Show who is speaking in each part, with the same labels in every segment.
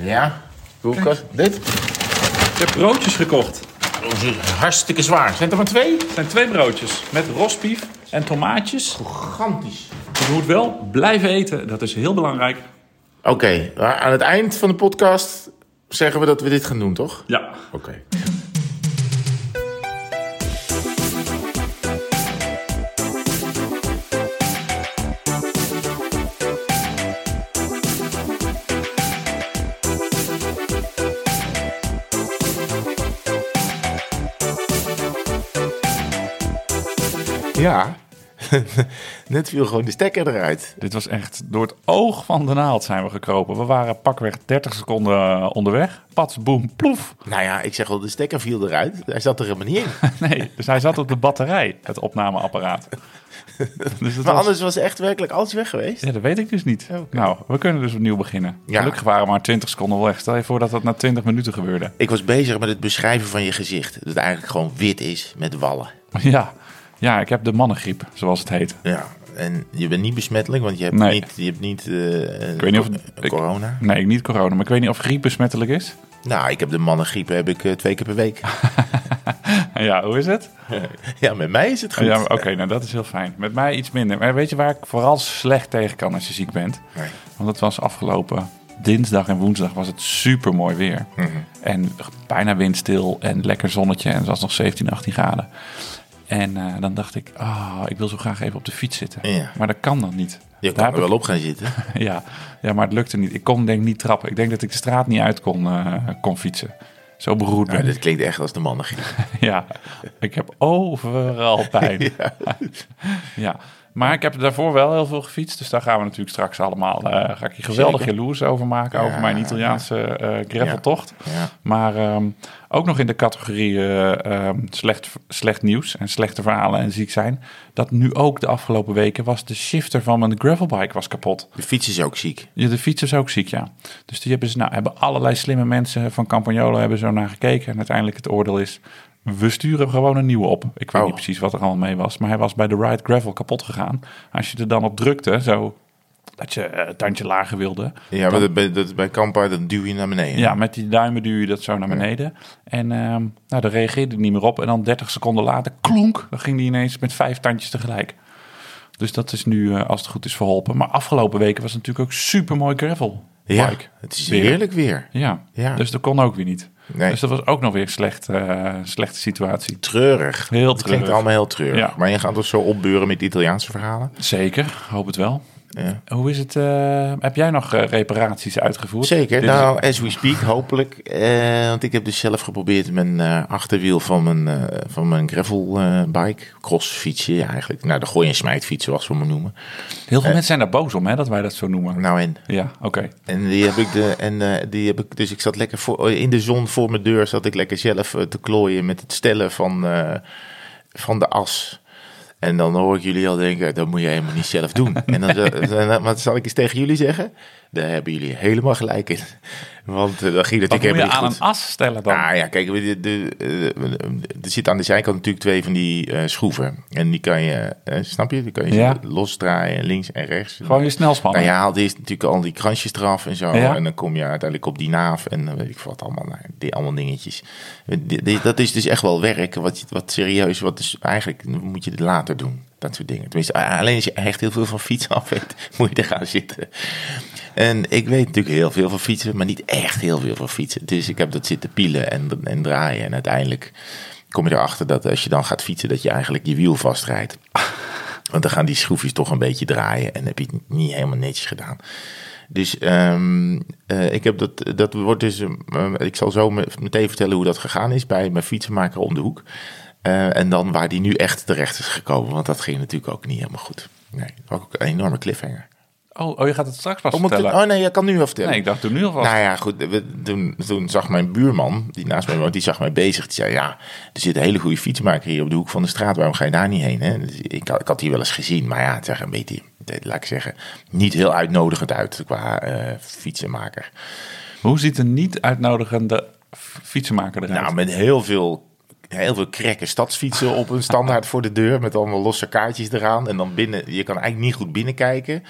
Speaker 1: Ja. Koelkast. Dit?
Speaker 2: Ik heb broodjes gekocht.
Speaker 1: Oh, hartstikke zwaar. Zijn er maar twee?
Speaker 2: Het zijn twee broodjes met rosbief en tomaatjes.
Speaker 1: Gigantisch.
Speaker 2: Je moet wel blijven eten, dat is heel belangrijk.
Speaker 1: Oké, maar aan het eind van de podcast zeggen we dat we dit gaan doen, toch?
Speaker 2: Ja.
Speaker 1: Oké. net viel gewoon de stekker eruit.
Speaker 2: Dit was echt door het oog van de naald zijn we gekropen. We waren pakweg 30 seconden onderweg. Pats, boem, ploef.
Speaker 1: Nou ja, ik zeg wel, de stekker viel eruit. Hij zat er helemaal niet in.
Speaker 2: Nee, dus hij zat op de batterij, het opnameapparaat. Dus
Speaker 1: Maar
Speaker 2: was-
Speaker 1: anders was echt werkelijk alles weg geweest.
Speaker 2: Ja, dat weet ik dus niet. Nou, we kunnen dus opnieuw beginnen.
Speaker 1: Ja.
Speaker 2: Gelukkig waren we maar 20 seconden weg. Stel je voor dat dat na 20 minuten gebeurde.
Speaker 1: Ik was bezig met het beschrijven van je gezicht. Dat het eigenlijk gewoon wit is met wallen.
Speaker 2: Ja, ja ik heb de mannengriep, zoals het heet.
Speaker 1: Ja, en je bent niet besmettelijk, want je hebt
Speaker 2: Nee.
Speaker 1: niet, je hebt niet eh,
Speaker 2: Ik weet niet of ik-
Speaker 1: corona.
Speaker 2: Nee, niet corona, maar ik weet niet of griep besmettelijk is.
Speaker 1: Nou, ik heb de mannengriep heb ik eh, twee keer per week.
Speaker 2: Ja, hoe is het?
Speaker 1: ja, met mij is het goed.
Speaker 2: Ja, Oké, nou dat is heel fijn. Met mij iets minder. Maar weet je waar ik vooral slecht tegen kan als je ziek bent?
Speaker 1: Nee.
Speaker 2: Want het was afgelopen dinsdag en woensdag was het super mooi weer.
Speaker 1: Mhm.
Speaker 2: En bijna windstil en lekker zonnetje en het was nog 17, 18 graden. En eh, dan dacht ik, ah, ik wil zo graag even op de fiets zitten.
Speaker 1: Ja.
Speaker 2: Maar dat kan dan niet.
Speaker 1: Je
Speaker 2: Daar
Speaker 1: kan
Speaker 2: heb
Speaker 1: er wel
Speaker 2: ik-
Speaker 1: op gaan zitten.
Speaker 2: ja, ja, maar het lukte niet. Ik kon denk ik niet trappen. Ik denk dat ik de straat niet uit kon, eh, kon fietsen. Zo beroerd ben
Speaker 1: Nou,
Speaker 2: ik.
Speaker 1: dit klinkt echt als de mannengriep.
Speaker 2: Ja, ik heb overal pijn. ja. Maar ik heb daarvoor wel heel veel gefietst. Dus daar gaan we natuurlijk straks allemaal... eh, ga ik je geweldig
Speaker 1: Zeker.
Speaker 2: jaloers over maken. over mijn Italiaanse eh graveltocht.
Speaker 1: Ja.
Speaker 2: Maar ehm, ook nog in de categorie eh, ehm, slecht, slecht nieuws en slechte verhalen en ziek zijn. Dat nu ook de afgelopen weken was de shifter van mijn gravelbike was kapot.
Speaker 1: De fiets is ook ziek.
Speaker 2: Ja, de fiets is ook ziek, ja. Dus die hebben ze, nou, hebben allerlei slimme mensen van Campagnolo hebben zo naar gekeken. En uiteindelijk het oordeel is, we sturen gewoon een nieuwe op. Ik weet
Speaker 1: Oh.
Speaker 2: niet precies wat er allemaal mee was. Maar hij was bij de Ride Gravel kapot gegaan. Als je er dan op drukte, zo dat je eh, het tandje lager wilde.
Speaker 1: Ja, maar dat, bij, dat, bij dan duw je naar beneden.
Speaker 2: Ja, met die duimen duw je dat zo naar beneden. En ehm nou, daar reageerde hij niet meer op. En dan 30 seconden later, klonk, dan ging hij ineens met vijf tandjes tegelijk. Dus dat is nu, eh, als het goed is, verholpen. Maar afgelopen weken was het natuurlijk ook super mooi gravel.
Speaker 1: Ja, het is heerlijk weer.
Speaker 2: Ja.
Speaker 1: Ja.
Speaker 2: dus dat kon ook weer niet.
Speaker 1: Nee.
Speaker 2: Dus dat was ook nog weer een slecht, eh, slechte situatie.
Speaker 1: Treurig.
Speaker 2: Heel
Speaker 1: Het klinkt
Speaker 2: treurig.
Speaker 1: allemaal heel treurig.
Speaker 2: Ja.
Speaker 1: Maar je gaat ons zo opbeuren met Italiaanse verhalen.
Speaker 2: Zeker, hoop het wel.
Speaker 1: Ja.
Speaker 2: Hoe is het? eh, heb jij nog eh, reparaties uitgevoerd?
Speaker 1: Zeker.
Speaker 2: Dit is-
Speaker 1: Nou, as we speak, hopelijk. Eh, want ik heb dus zelf geprobeerd mijn achterwiel van mijn, van mijn gravelbike, crossfietsje ja, eigenlijk. Nou, de gooi- en smijtfiets, zoals we hem noemen.
Speaker 2: Heel veel mensen zijn daar boos om, hè, dat wij dat zo noemen.
Speaker 1: Nou en?
Speaker 2: Ja, oké.
Speaker 1: En die heb ik de, en die heb ik, dus ik zat lekker voor, in de zon voor mijn deur, zat ik lekker zelf te klooien met het stellen van, van de as. En dan hoor ik jullie al denken, dat moet je helemaal niet zelf doen. En dan, dan- wat zal ik eens tegen jullie zeggen? Daar hebben jullie helemaal gelijk in. Want eh, dat ging natuurlijk
Speaker 2: moet je
Speaker 1: helemaal
Speaker 2: aan
Speaker 1: niet
Speaker 2: een
Speaker 1: goed.
Speaker 2: as stellen dan?
Speaker 1: Nou ja, kijk, de, de, eh, er zitten aan de zijkant natuurlijk twee van die eh, schroeven. En die kan je, snap je? Die kan je
Speaker 2: Ja.
Speaker 1: losdraaien, links en rechts.
Speaker 2: Gewoon je snelspannen.
Speaker 1: Nou, je haalt eerst natuurlijk al die kransjes eraf en zo.
Speaker 2: Ja.
Speaker 1: En dan kom je uiteindelijk op die naaf en dan weet ik wat allemaal. Nou, die, allemaal dingetjes. Dat is dus echt wel werk. Wat, wat serieus, wat is eigenlijk moet je het later doen. Dat soort dingen. Tenminste, alleen als je echt heel veel van fietsen af weet, moet je er gaan zitten. En ik weet natuurlijk heel veel van fietsen, maar niet echt heel veel van fietsen. Dus ik heb dat zitten pielen en, en draaien. En uiteindelijk kom je erachter dat als je dan gaat fietsen, dat je eigenlijk je wiel vastrijdt. Want dan gaan die schroefjes toch een beetje draaien en heb je het niet helemaal netjes gedaan. Dus ehm, eh, ik heb dat, dat wordt dus, eh, ik zal zo me- meteen vertellen hoe dat gegaan is bij mijn fietsenmaker om de hoek. Eh, en dan waar die nu echt terecht is gekomen, want dat ging natuurlijk ook niet helemaal goed. Nee, ook een enorme cliffhanger.
Speaker 2: Oh, oh, je gaat het straks pas
Speaker 1: Oh, ik
Speaker 2: vertellen.
Speaker 1: oh nee, je kan nu wel vertellen.
Speaker 2: Nee, ik dacht toen nu alvast.
Speaker 1: Nou ja, goed. we- toen, toen zag mijn buurman, die naast mij woont, die zag mij bezig. Die zei, ja, er zit een hele goede fietsmaker hier op de hoek van de straat. Waarom ga je daar niet heen? Hè? Dus ik, had- ik had die wel eens gezien, maar ja, het een beetje, laat ik zeggen, niet heel uitnodigend uit qua eh, fietsenmaker.
Speaker 2: Hoe ziet een niet uitnodigende fietsenmaker eruit?
Speaker 1: Nou, met heel veel, heel veel krekke stadsfietsen op een standaard voor de deur. Met allemaal losse kaartjes eraan. En dan binnen, je kan eigenlijk niet goed binnenkijken.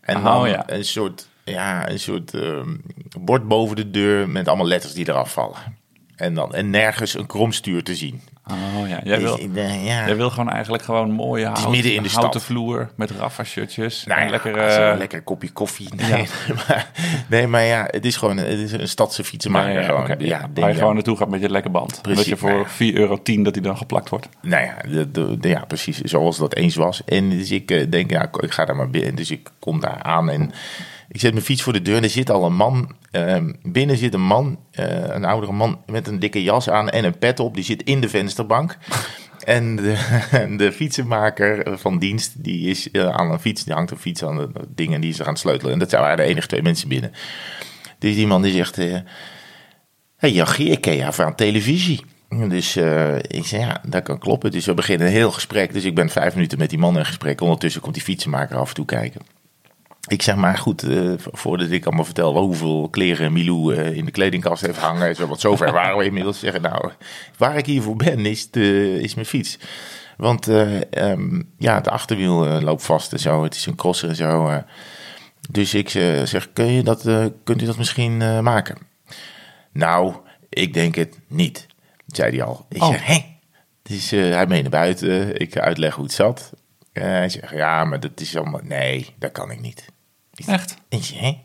Speaker 1: En
Speaker 2: Oh,
Speaker 1: dan
Speaker 2: ja.
Speaker 1: een soort, ja, een soort, ehm, bord boven de deur met allemaal letters die eraf vallen. En, dan, en nergens een kromstuur te zien.
Speaker 2: Oh ja, jij
Speaker 1: Dus,
Speaker 2: wil,
Speaker 1: ja.
Speaker 2: jij wil gewoon eigenlijk gewoon mooie hout,
Speaker 1: midden in de
Speaker 2: houten
Speaker 1: stad.
Speaker 2: vloer met Rafa-shirtjes.
Speaker 1: Nou
Speaker 2: en
Speaker 1: ja,
Speaker 2: lekker,
Speaker 1: een
Speaker 2: eh,
Speaker 1: lekker kopje koffie. Nee, maar, nee, maar ja, het is gewoon het is een stadse fietsenmaker.
Speaker 2: ja,
Speaker 1: gewoon. ja, denk
Speaker 2: waar je gewoon naartoe gaat met je lekker band.
Speaker 1: Precies,
Speaker 2: dat je voor
Speaker 1: nou ja.
Speaker 2: 4,10 euro dat hij dan geplakt wordt.
Speaker 1: Nou ja, de, de, de- ja, precies zoals dat eens was. En dus ik eh, denk, ja, ik ga daar maar binnen. Dus ik kom daar aan en ik zet mijn fiets voor de deur. En er zit al een man. ehm, binnen zit een man, eh, een oudere man met een dikke jas aan en een pet op. Die zit in de vensterbank. En de, de fietsenmaker van dienst, die is eh, aan een fiets. Die hangt een fiets aan de dingen die is er aan het sleutelen. En dat waren de enige twee mensen binnen. Dus die man die zegt... eh, Hé, Jachie, ik ken jou van televisie. Dus eh, ik zei, ja, dat kan kloppen. Dus we beginnen een heel gesprek. Dus ik ben vijf minuten met die man in gesprek. Ondertussen komt die fietsenmaker af en toe kijken. Ik zeg maar goed, eh, voordat ik allemaal vertel hoeveel kleren Milou eh, in de kledingkast heeft hangen. Zo, want zover waren we inmiddels. Zeggen, nou, waar ik hiervoor ben, is, de, is mijn fiets. Want eh, ehm, ja, het achterwiel loopt vast en zo. Het is een crosser en zo. dus ik zeg, kun je dat, kunt u dat misschien maken? Nou, ik denk het niet, zei hij al. Ik
Speaker 2: Oh.
Speaker 1: zeg, hé? Dus hij mee naar buiten. Ik uitleg hoe het zat. Hij zegt, ja, maar dat is allemaal... Nee, dat kan ik niet.
Speaker 2: Echt?
Speaker 1: ik zeg, hè?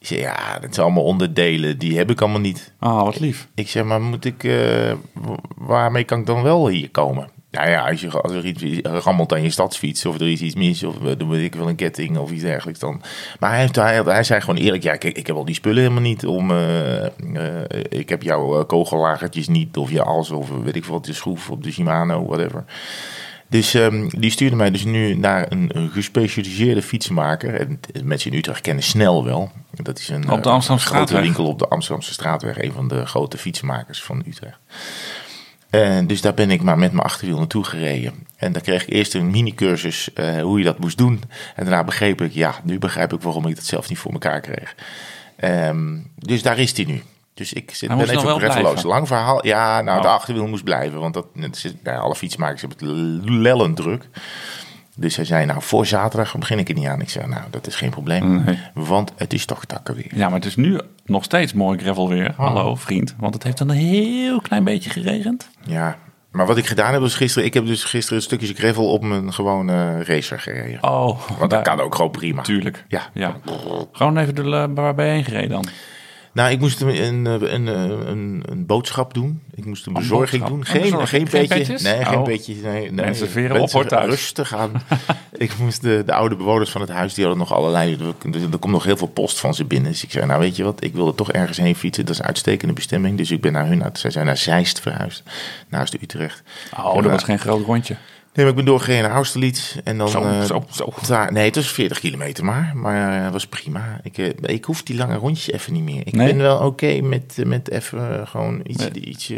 Speaker 1: Ik zeg, ja, dat zijn allemaal onderdelen. Die heb ik allemaal niet.
Speaker 2: Ah, wat lief.
Speaker 1: Ik zeg, maar moet ik... eh, waarmee kan ik dan wel hier komen? Nou ja, als, je, als er iets rammelt aan je stadsfiets... of er is iets mis, of eh, dan weet ik wel een ketting of iets dergelijks dan. Maar hij, heeft, hij, hij zei gewoon eerlijk... Ja, kijk, ik heb al die spullen helemaal niet om... eh, ik heb jouw kogellagertjes niet, of je als, of weet ik veel wat, de schroef op de Shimano, whatever. Dus ehm, die stuurde mij dus nu naar een, een gespecialiseerde fietsenmaker. En mensen in Utrecht kennen Snel wel. Dat is een
Speaker 2: Op de
Speaker 1: eh,
Speaker 2: Amsterdamse
Speaker 1: grote
Speaker 2: Straatweg.
Speaker 1: winkel op de Amsterdamse Straatweg. Een van de grote fietsenmakers van Utrecht. En dus daar ben ik maar met mijn achterwiel naartoe gereden. En daar kreeg ik eerst een mini-cursus eh, hoe je dat moest doen. En daarna begreep ik, ja, nu begrijp ik waarom ik dat zelf niet voor elkaar kreeg. Ehm, dus daar is hij nu. Dus ik zit, ben even
Speaker 2: blijven.
Speaker 1: Lang verhaal. Ja, nou, de
Speaker 2: Oh.
Speaker 1: achterwiel moest blijven. Want dat, is, bij alle fietsmakers hebben het lellend druk. Dus hij zei, nou, voor zaterdag begin ik er niet aan. Ik zei, nou, dat is geen probleem.
Speaker 2: Nee.
Speaker 1: Want het is toch takken weer.
Speaker 2: Ja, maar het is nu nog steeds mooi gravel weer.
Speaker 1: Oh.
Speaker 2: Hallo, vriend. Want het heeft dan een heel klein beetje geregend.
Speaker 1: Ja, maar wat ik gedaan heb was gisteren... Ik heb dus gisteren een stukje gravel op mijn gewone racer gereden.
Speaker 2: Oh,
Speaker 1: Want dat kan ook gewoon prima.
Speaker 2: Tuurlijk.
Speaker 1: Ja.
Speaker 2: ja. Gewoon even de, eh, waar ben je heen gereden dan?
Speaker 1: Nou, ik moest een, een, een, een, een boodschap doen. Ik moest een bezorging doen.
Speaker 2: Een
Speaker 1: Geen, geen
Speaker 2: petjes?
Speaker 1: Nee, geen
Speaker 2: Oh.
Speaker 1: petje. Nee, nee.
Speaker 2: Mensen veren op, hoor, thuis.
Speaker 1: Rustig aan. ik moest de, de oude bewoners van het huis, die hadden nog allerlei... Er, er komt nog heel veel post van ze binnen. Dus ik zei, nou weet je wat, ik wilde toch ergens heen fietsen. Dat is een uitstekende bestemming. Dus ik ben naar hun, zij zijn naar Zeist verhuisd. Naast Utrecht.
Speaker 2: Oh, dat was geen groot rondje.
Speaker 1: Nee, maar ik ben doorgereden naar Austerlitz. En dan,
Speaker 2: Zo,
Speaker 1: eh,
Speaker 2: zo, zo.
Speaker 1: Daar, nee, het was 40 kilometer maar. Maar eh, dat was prima. Ik, eh, ik hoef die lange rondjes even niet meer. Ik
Speaker 2: Nee?
Speaker 1: ben wel oké met, met even gewoon iets, iets eh,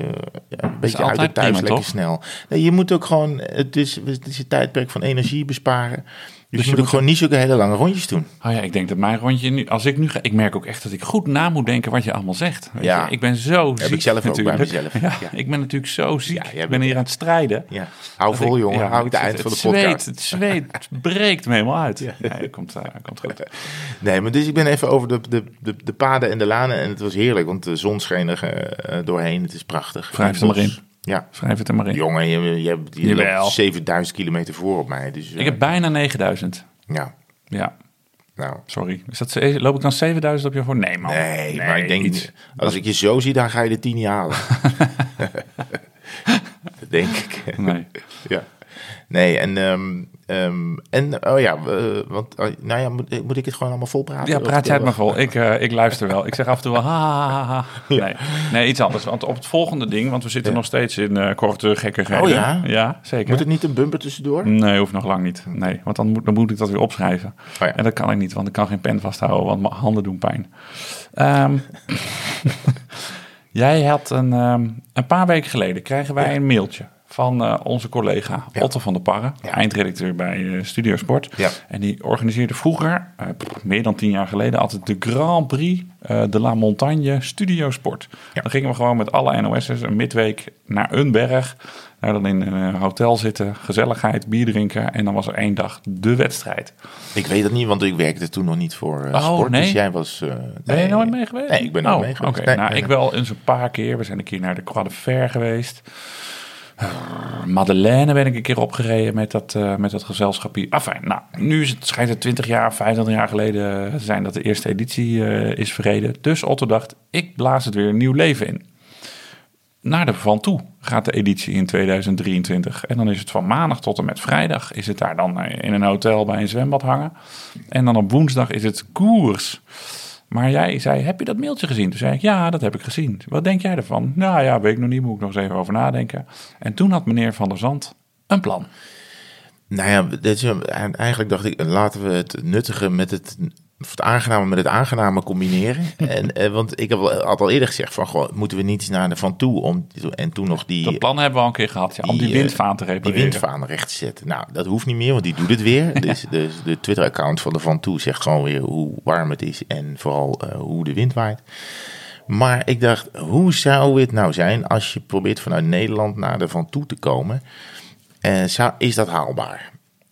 Speaker 1: ja, een beetje uit het thuis,
Speaker 2: prima,
Speaker 1: lekker
Speaker 2: toch?
Speaker 1: snel. Nee, je moet ook gewoon, het is, het is een tijdperk van energie besparen. Dus,
Speaker 2: je
Speaker 1: je moet ook gewoon niet zulke hele lange rondjes doen.
Speaker 2: Oh ja, ik denk dat mijn rondje nu... Als ik nu ga... Ik merk ook echt dat ik goed na moet denken wat je allemaal zegt. Weet
Speaker 1: Ja.
Speaker 2: je? Ik ben zo ziek
Speaker 1: ik zelf ook bij mezelf.
Speaker 2: Ja,
Speaker 1: Ja.
Speaker 2: Ik ben natuurlijk zo ziek.
Speaker 1: Ja,
Speaker 2: ik ben hier aan het strijden.
Speaker 1: Ja. Hou vol,
Speaker 2: ik-
Speaker 1: jongen. Hou het
Speaker 2: ik
Speaker 1: eind van de
Speaker 2: het
Speaker 1: podcast.
Speaker 2: Zweet, het zweet breekt me helemaal uit. Ja, het komt, eh, komt goed.
Speaker 1: Nee, maar dus ik ben even over de, de, de, de paden en de lanen. En het was heerlijk, want de zon scheen er eh, doorheen. Het is prachtig.
Speaker 2: Het er maar in.
Speaker 1: Ja.
Speaker 2: Schrijf het er maar in.
Speaker 1: Jongen, je, je, je
Speaker 2: Jawel.
Speaker 1: loopt 7000 kilometer voor op mij. Dus,
Speaker 2: Ik heb bijna 9000.
Speaker 1: Ja,
Speaker 2: Ja,
Speaker 1: nou...
Speaker 2: sorry. Is dat, loop ik dan 7000 op je voor? Nee, man.
Speaker 1: Nee, maar ik denk,
Speaker 2: iets.
Speaker 1: als ik je zo zie, dan ga je de tien niet halen. dat denk ik.
Speaker 2: Nee.
Speaker 1: ja. Nee, en, ehm, ehm, en oh ja, eh, want, oh, nou ja, moet, moet ik het gewoon allemaal vol praten?
Speaker 2: Ja, praat jij het maar vol. Ik, eh, ik luister wel. Ik zeg af en toe wel ha, ha, ha, ha. Nee. nee, iets anders. Want op het volgende ding, want we zitten
Speaker 1: Ja.
Speaker 2: nog steeds in eh korte gekkigheden.
Speaker 1: Oh ja?
Speaker 2: Ja, zeker.
Speaker 1: Moet het niet een bumper tussendoor?
Speaker 2: Nee, hoeft nog lang niet. Nee, want dan moet, dan moet ik dat weer opschrijven.
Speaker 1: Oh ja.
Speaker 2: En dat kan ik niet, want ik kan geen pen vasthouden, want mijn handen doen pijn. Ehm, jij had een, ehm, een paar weken geleden kregen wij een mailtje van eh, onze collega
Speaker 1: Ja.
Speaker 2: Otto van der Parre,
Speaker 1: Ja.
Speaker 2: eindredacteur bij eh, Studio Sport.
Speaker 1: Ja.
Speaker 2: En die organiseerde vroeger, eh, meer dan tien jaar geleden, altijd de Grand Prix de la Montagne Studio Sport. Dan gingen we gewoon met alle NOS'ers een midweek naar een berg. Daar dan in een hotel zitten, gezelligheid, bier drinken. En dan was er één dag de wedstrijd.
Speaker 1: Ik weet het niet, want ik werkte toen nog niet voor uh,
Speaker 2: Oh,
Speaker 1: sport.
Speaker 2: nee?
Speaker 1: Dus jij was... eh,
Speaker 2: Ben je nooit mee geweest?
Speaker 1: Nee, ik ben nooit
Speaker 2: oh,
Speaker 1: mee geweest. Nee,
Speaker 2: nou,
Speaker 1: nee,
Speaker 2: ik wel eens een paar keer. We zijn een keer naar de de Fer geweest. Eh, Madeleine ben ik een keer opgereden met dat, eh, met dat gezelschap hier. Enfin, nou, nu is het, schijnt het 20 jaar, 25 jaar geleden zijn dat de eerste editie eh, is verreden. Dus Otto dacht, ik blaas het weer een nieuw leven in. Naar de Van Toe gaat de editie in 2023. En dan is het van maandag tot en met vrijdag. Is het daar dan in een hotel bij een zwembad hangen. En dan op woensdag is het koers. Maar jij zei, heb je dat mailtje gezien? Toen zei ik, ja, dat heb ik gezien. Wat denk jij ervan? Nou ja, weet ik nog niet, moet ik nog eens even over nadenken. En toen had meneer Van der Zand een plan.
Speaker 1: Nou ja, dit eigenlijk dacht ik, laten we het nuttige met het, het aangename met het aangename combineren. en, eh, want ik heb al, had al eerder gezegd van, goh, moeten we niet naar de Van Toe om, en toen nog die...
Speaker 2: Dat plan hebben we al een keer gehad, ja, om die
Speaker 1: die, eh,
Speaker 2: windvaan te
Speaker 1: die
Speaker 2: repareren.
Speaker 1: windvaan recht te zetten. Nou, dat hoeft niet meer, want die doet het weer. dus, dus de Twitter-account van de Van Toe zegt gewoon weer hoe warm het is en vooral eh, hoe de wind waait. Maar ik dacht, hoe zou het nou zijn als je probeert vanuit Nederland naar de Van Toe te komen? Eh, zou, is dat haalbaar?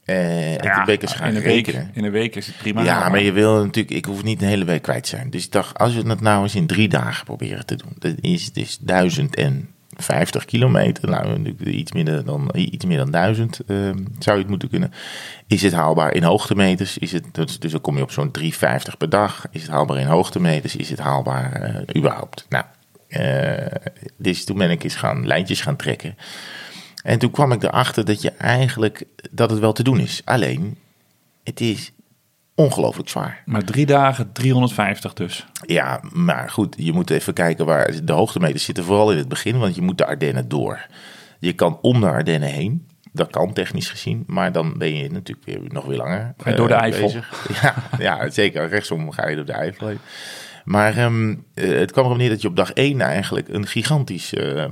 Speaker 1: En eens gaan
Speaker 2: in, een week, in een week is het prima.
Speaker 1: Ja, maar je wil natuurlijk, ik hoef niet een hele week kwijt te zijn. Dus ik dacht, als we het nou eens in drie dagen proberen te doen. Dat is dus 1050 kilometer. Nou, iets minder dan, iets meer dan 1000 ehm, zou je het moeten kunnen. Is het haalbaar in hoogtemeters? Is het, dus, dus dan kom je op zo'n 350 per dag. Is het haalbaar in hoogtemeters? Is het haalbaar eh, überhaupt? Nou, eh, dus toen ben ik eens gaan lijntjes gaan trekken. En toen kwam ik erachter dat je eigenlijk, dat het wel te doen is. Alleen, het is ongelooflijk zwaar.
Speaker 2: Maar drie dagen, 350 dus.
Speaker 1: Ja, maar goed, je moet even kijken waar de hoogtemeters zitten. Vooral in het begin, want je moet de Ardennen door. Je kan om de Ardennen heen. Dat kan technisch gezien, maar dan ben je natuurlijk weer nog weer langer.
Speaker 2: Ga je door de
Speaker 1: eh,
Speaker 2: Eifel?
Speaker 1: bezig. Ja, ja, zeker. Rechtsom ga je door de Eifel heen. Maar ehm, eh, het kwam erop neer dat je op dag 1 eigenlijk een gigantisch eh, eh,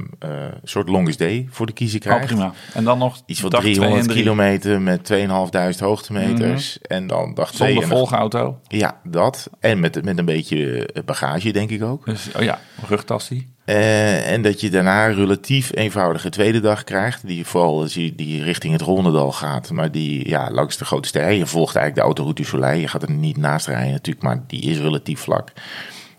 Speaker 1: soort longest day voor de kiezer
Speaker 2: Oh,
Speaker 1: krijgt.
Speaker 2: prima. En dan nog
Speaker 1: Iets van
Speaker 2: dag twee
Speaker 1: 300
Speaker 2: en drie.
Speaker 1: kilometer met 2500 hoogtemeters. En dan dag 2.
Speaker 2: Zonder volgauto.
Speaker 1: Ja, dat. En met, met een beetje bagage, denk ik ook.
Speaker 2: Dus, oh ja, rugtassie.
Speaker 1: Eh, en dat je daarna relatief eenvoudige tweede dag krijgt. Die vooral die, die richting het Rondendal gaat. Maar die ja, langs de grote sterren. Je volgt eigenlijk de autoroute Soleil. Je gaat er niet naast rijden natuurlijk, maar die is relatief vlak.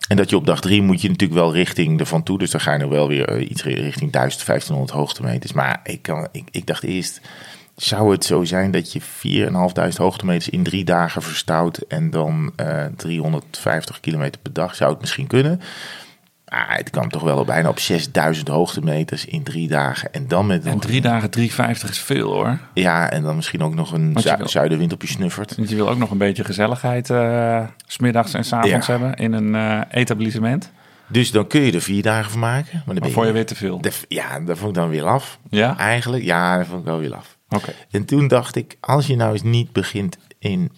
Speaker 1: En dat je op dag drie moet je natuurlijk wel richting de Van Toe. Dus dan ga je nog wel weer eh, iets richting 1000, 1500 hoogtemeters. Maar ik, kan, ik, dacht eerst, zou het zo zijn dat je 4500 hoogtemeters in drie dagen verstout en dan eh 350 kilometer per dag? Zou het misschien kunnen? Ah, het kwam toch wel op bijna op 6000 hoogtemeters in drie dagen. En dan met
Speaker 2: En drie dagen 350 is veel hoor.
Speaker 1: ja, en dan misschien ook nog een zu-
Speaker 2: wil-
Speaker 1: zuidenwind op je snuffert.
Speaker 2: Want je wil ook nog een beetje gezelligheid s smiddags en s avonds
Speaker 1: Ja.
Speaker 2: hebben in een eh, etablissement.
Speaker 1: Dus dan kun je er vier dagen van maken. Maar dan ben
Speaker 2: Maar voor je weer te veel.
Speaker 1: de- ja, dat vond ik dan weer af.
Speaker 2: Ja?
Speaker 1: Eigenlijk, ja, dat vond ik wel weer af.
Speaker 2: Oké.
Speaker 1: En toen dacht ik, als je nou eens niet begint in